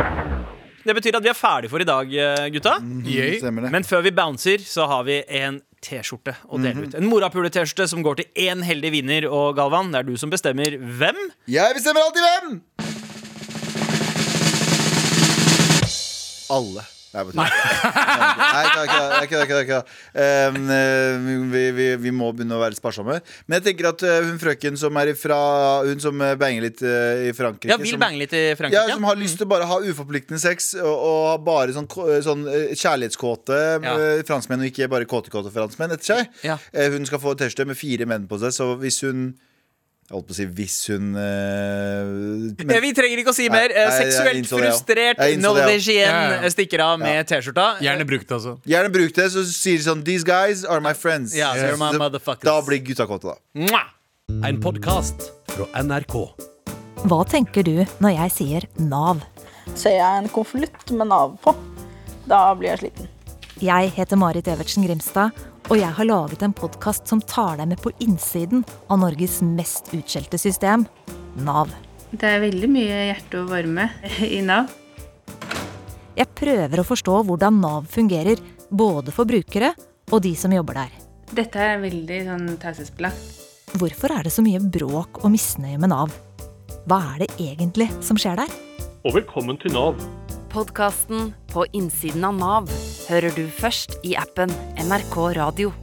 Det betyr at vi er ferdig for i dag, eh, gutta. Yay. Stemmer det. Men før vi bouncer, så har vi en T-skjorte å dele ut. En morapule-T-skjorte som går til én heldig vinner. Og Galvan, det er du som bestemmer hvem. Jeg bestemmer alltid hvem! Alle. Nei, Nei. Nei, da. Um, eh, vi, vi, vi må begynne å være sparsomme. Men jeg tenker at eh, hun frøken som er ifra Hun som eh, banger litt eh, i Frankrike Ja, vil bange litt i Frankrike. ja, som har lyst til å bare ha uforpliktende sex og, og bare sånn, sånn kjærlighetskåte Ja. franskmenn, og ikke bare kåtekåte franskmenn etter seg. Ja. Hun skal få T-skjorte med fire menn på seg, så hvis hun Jeg holdt på å si hvis hun eh, men- Eh, Vi trenger ikke å si mer. Eh, Nei, Seksuelt jeg det, frustrert innså ja. Ja, ja. stikker av med T-skjorta. Gjerne brukt, altså. Gjerne bruk det, så sier de sånn These guys are my friends. Ja, yes. my Så motherfuckers. Da blir gutta kåte, da. Mwah! En podkast fra NRK. Hva tenker du når jeg sier Nav? Ser jeg en konvolutt med Nav på, da blir jeg sliten. Jeg heter Marit Evertsen Grimstad, og jeg har laget en podkast som tar deg med på innsiden av Norges mest utskjelte system, Nav. Det er veldig mye hjerte og varme i Nav. Jeg prøver å forstå hvordan Nav fungerer, både for brukere og de som jobber der. Dette er veldig sånn taushetsbelagt. Hvorfor er det så mye bråk og misnøye med Nav? Hva er det egentlig som skjer der? Og velkommen til Nav. Podkasten På innsiden av Nav hører du først i appen NRK Radio.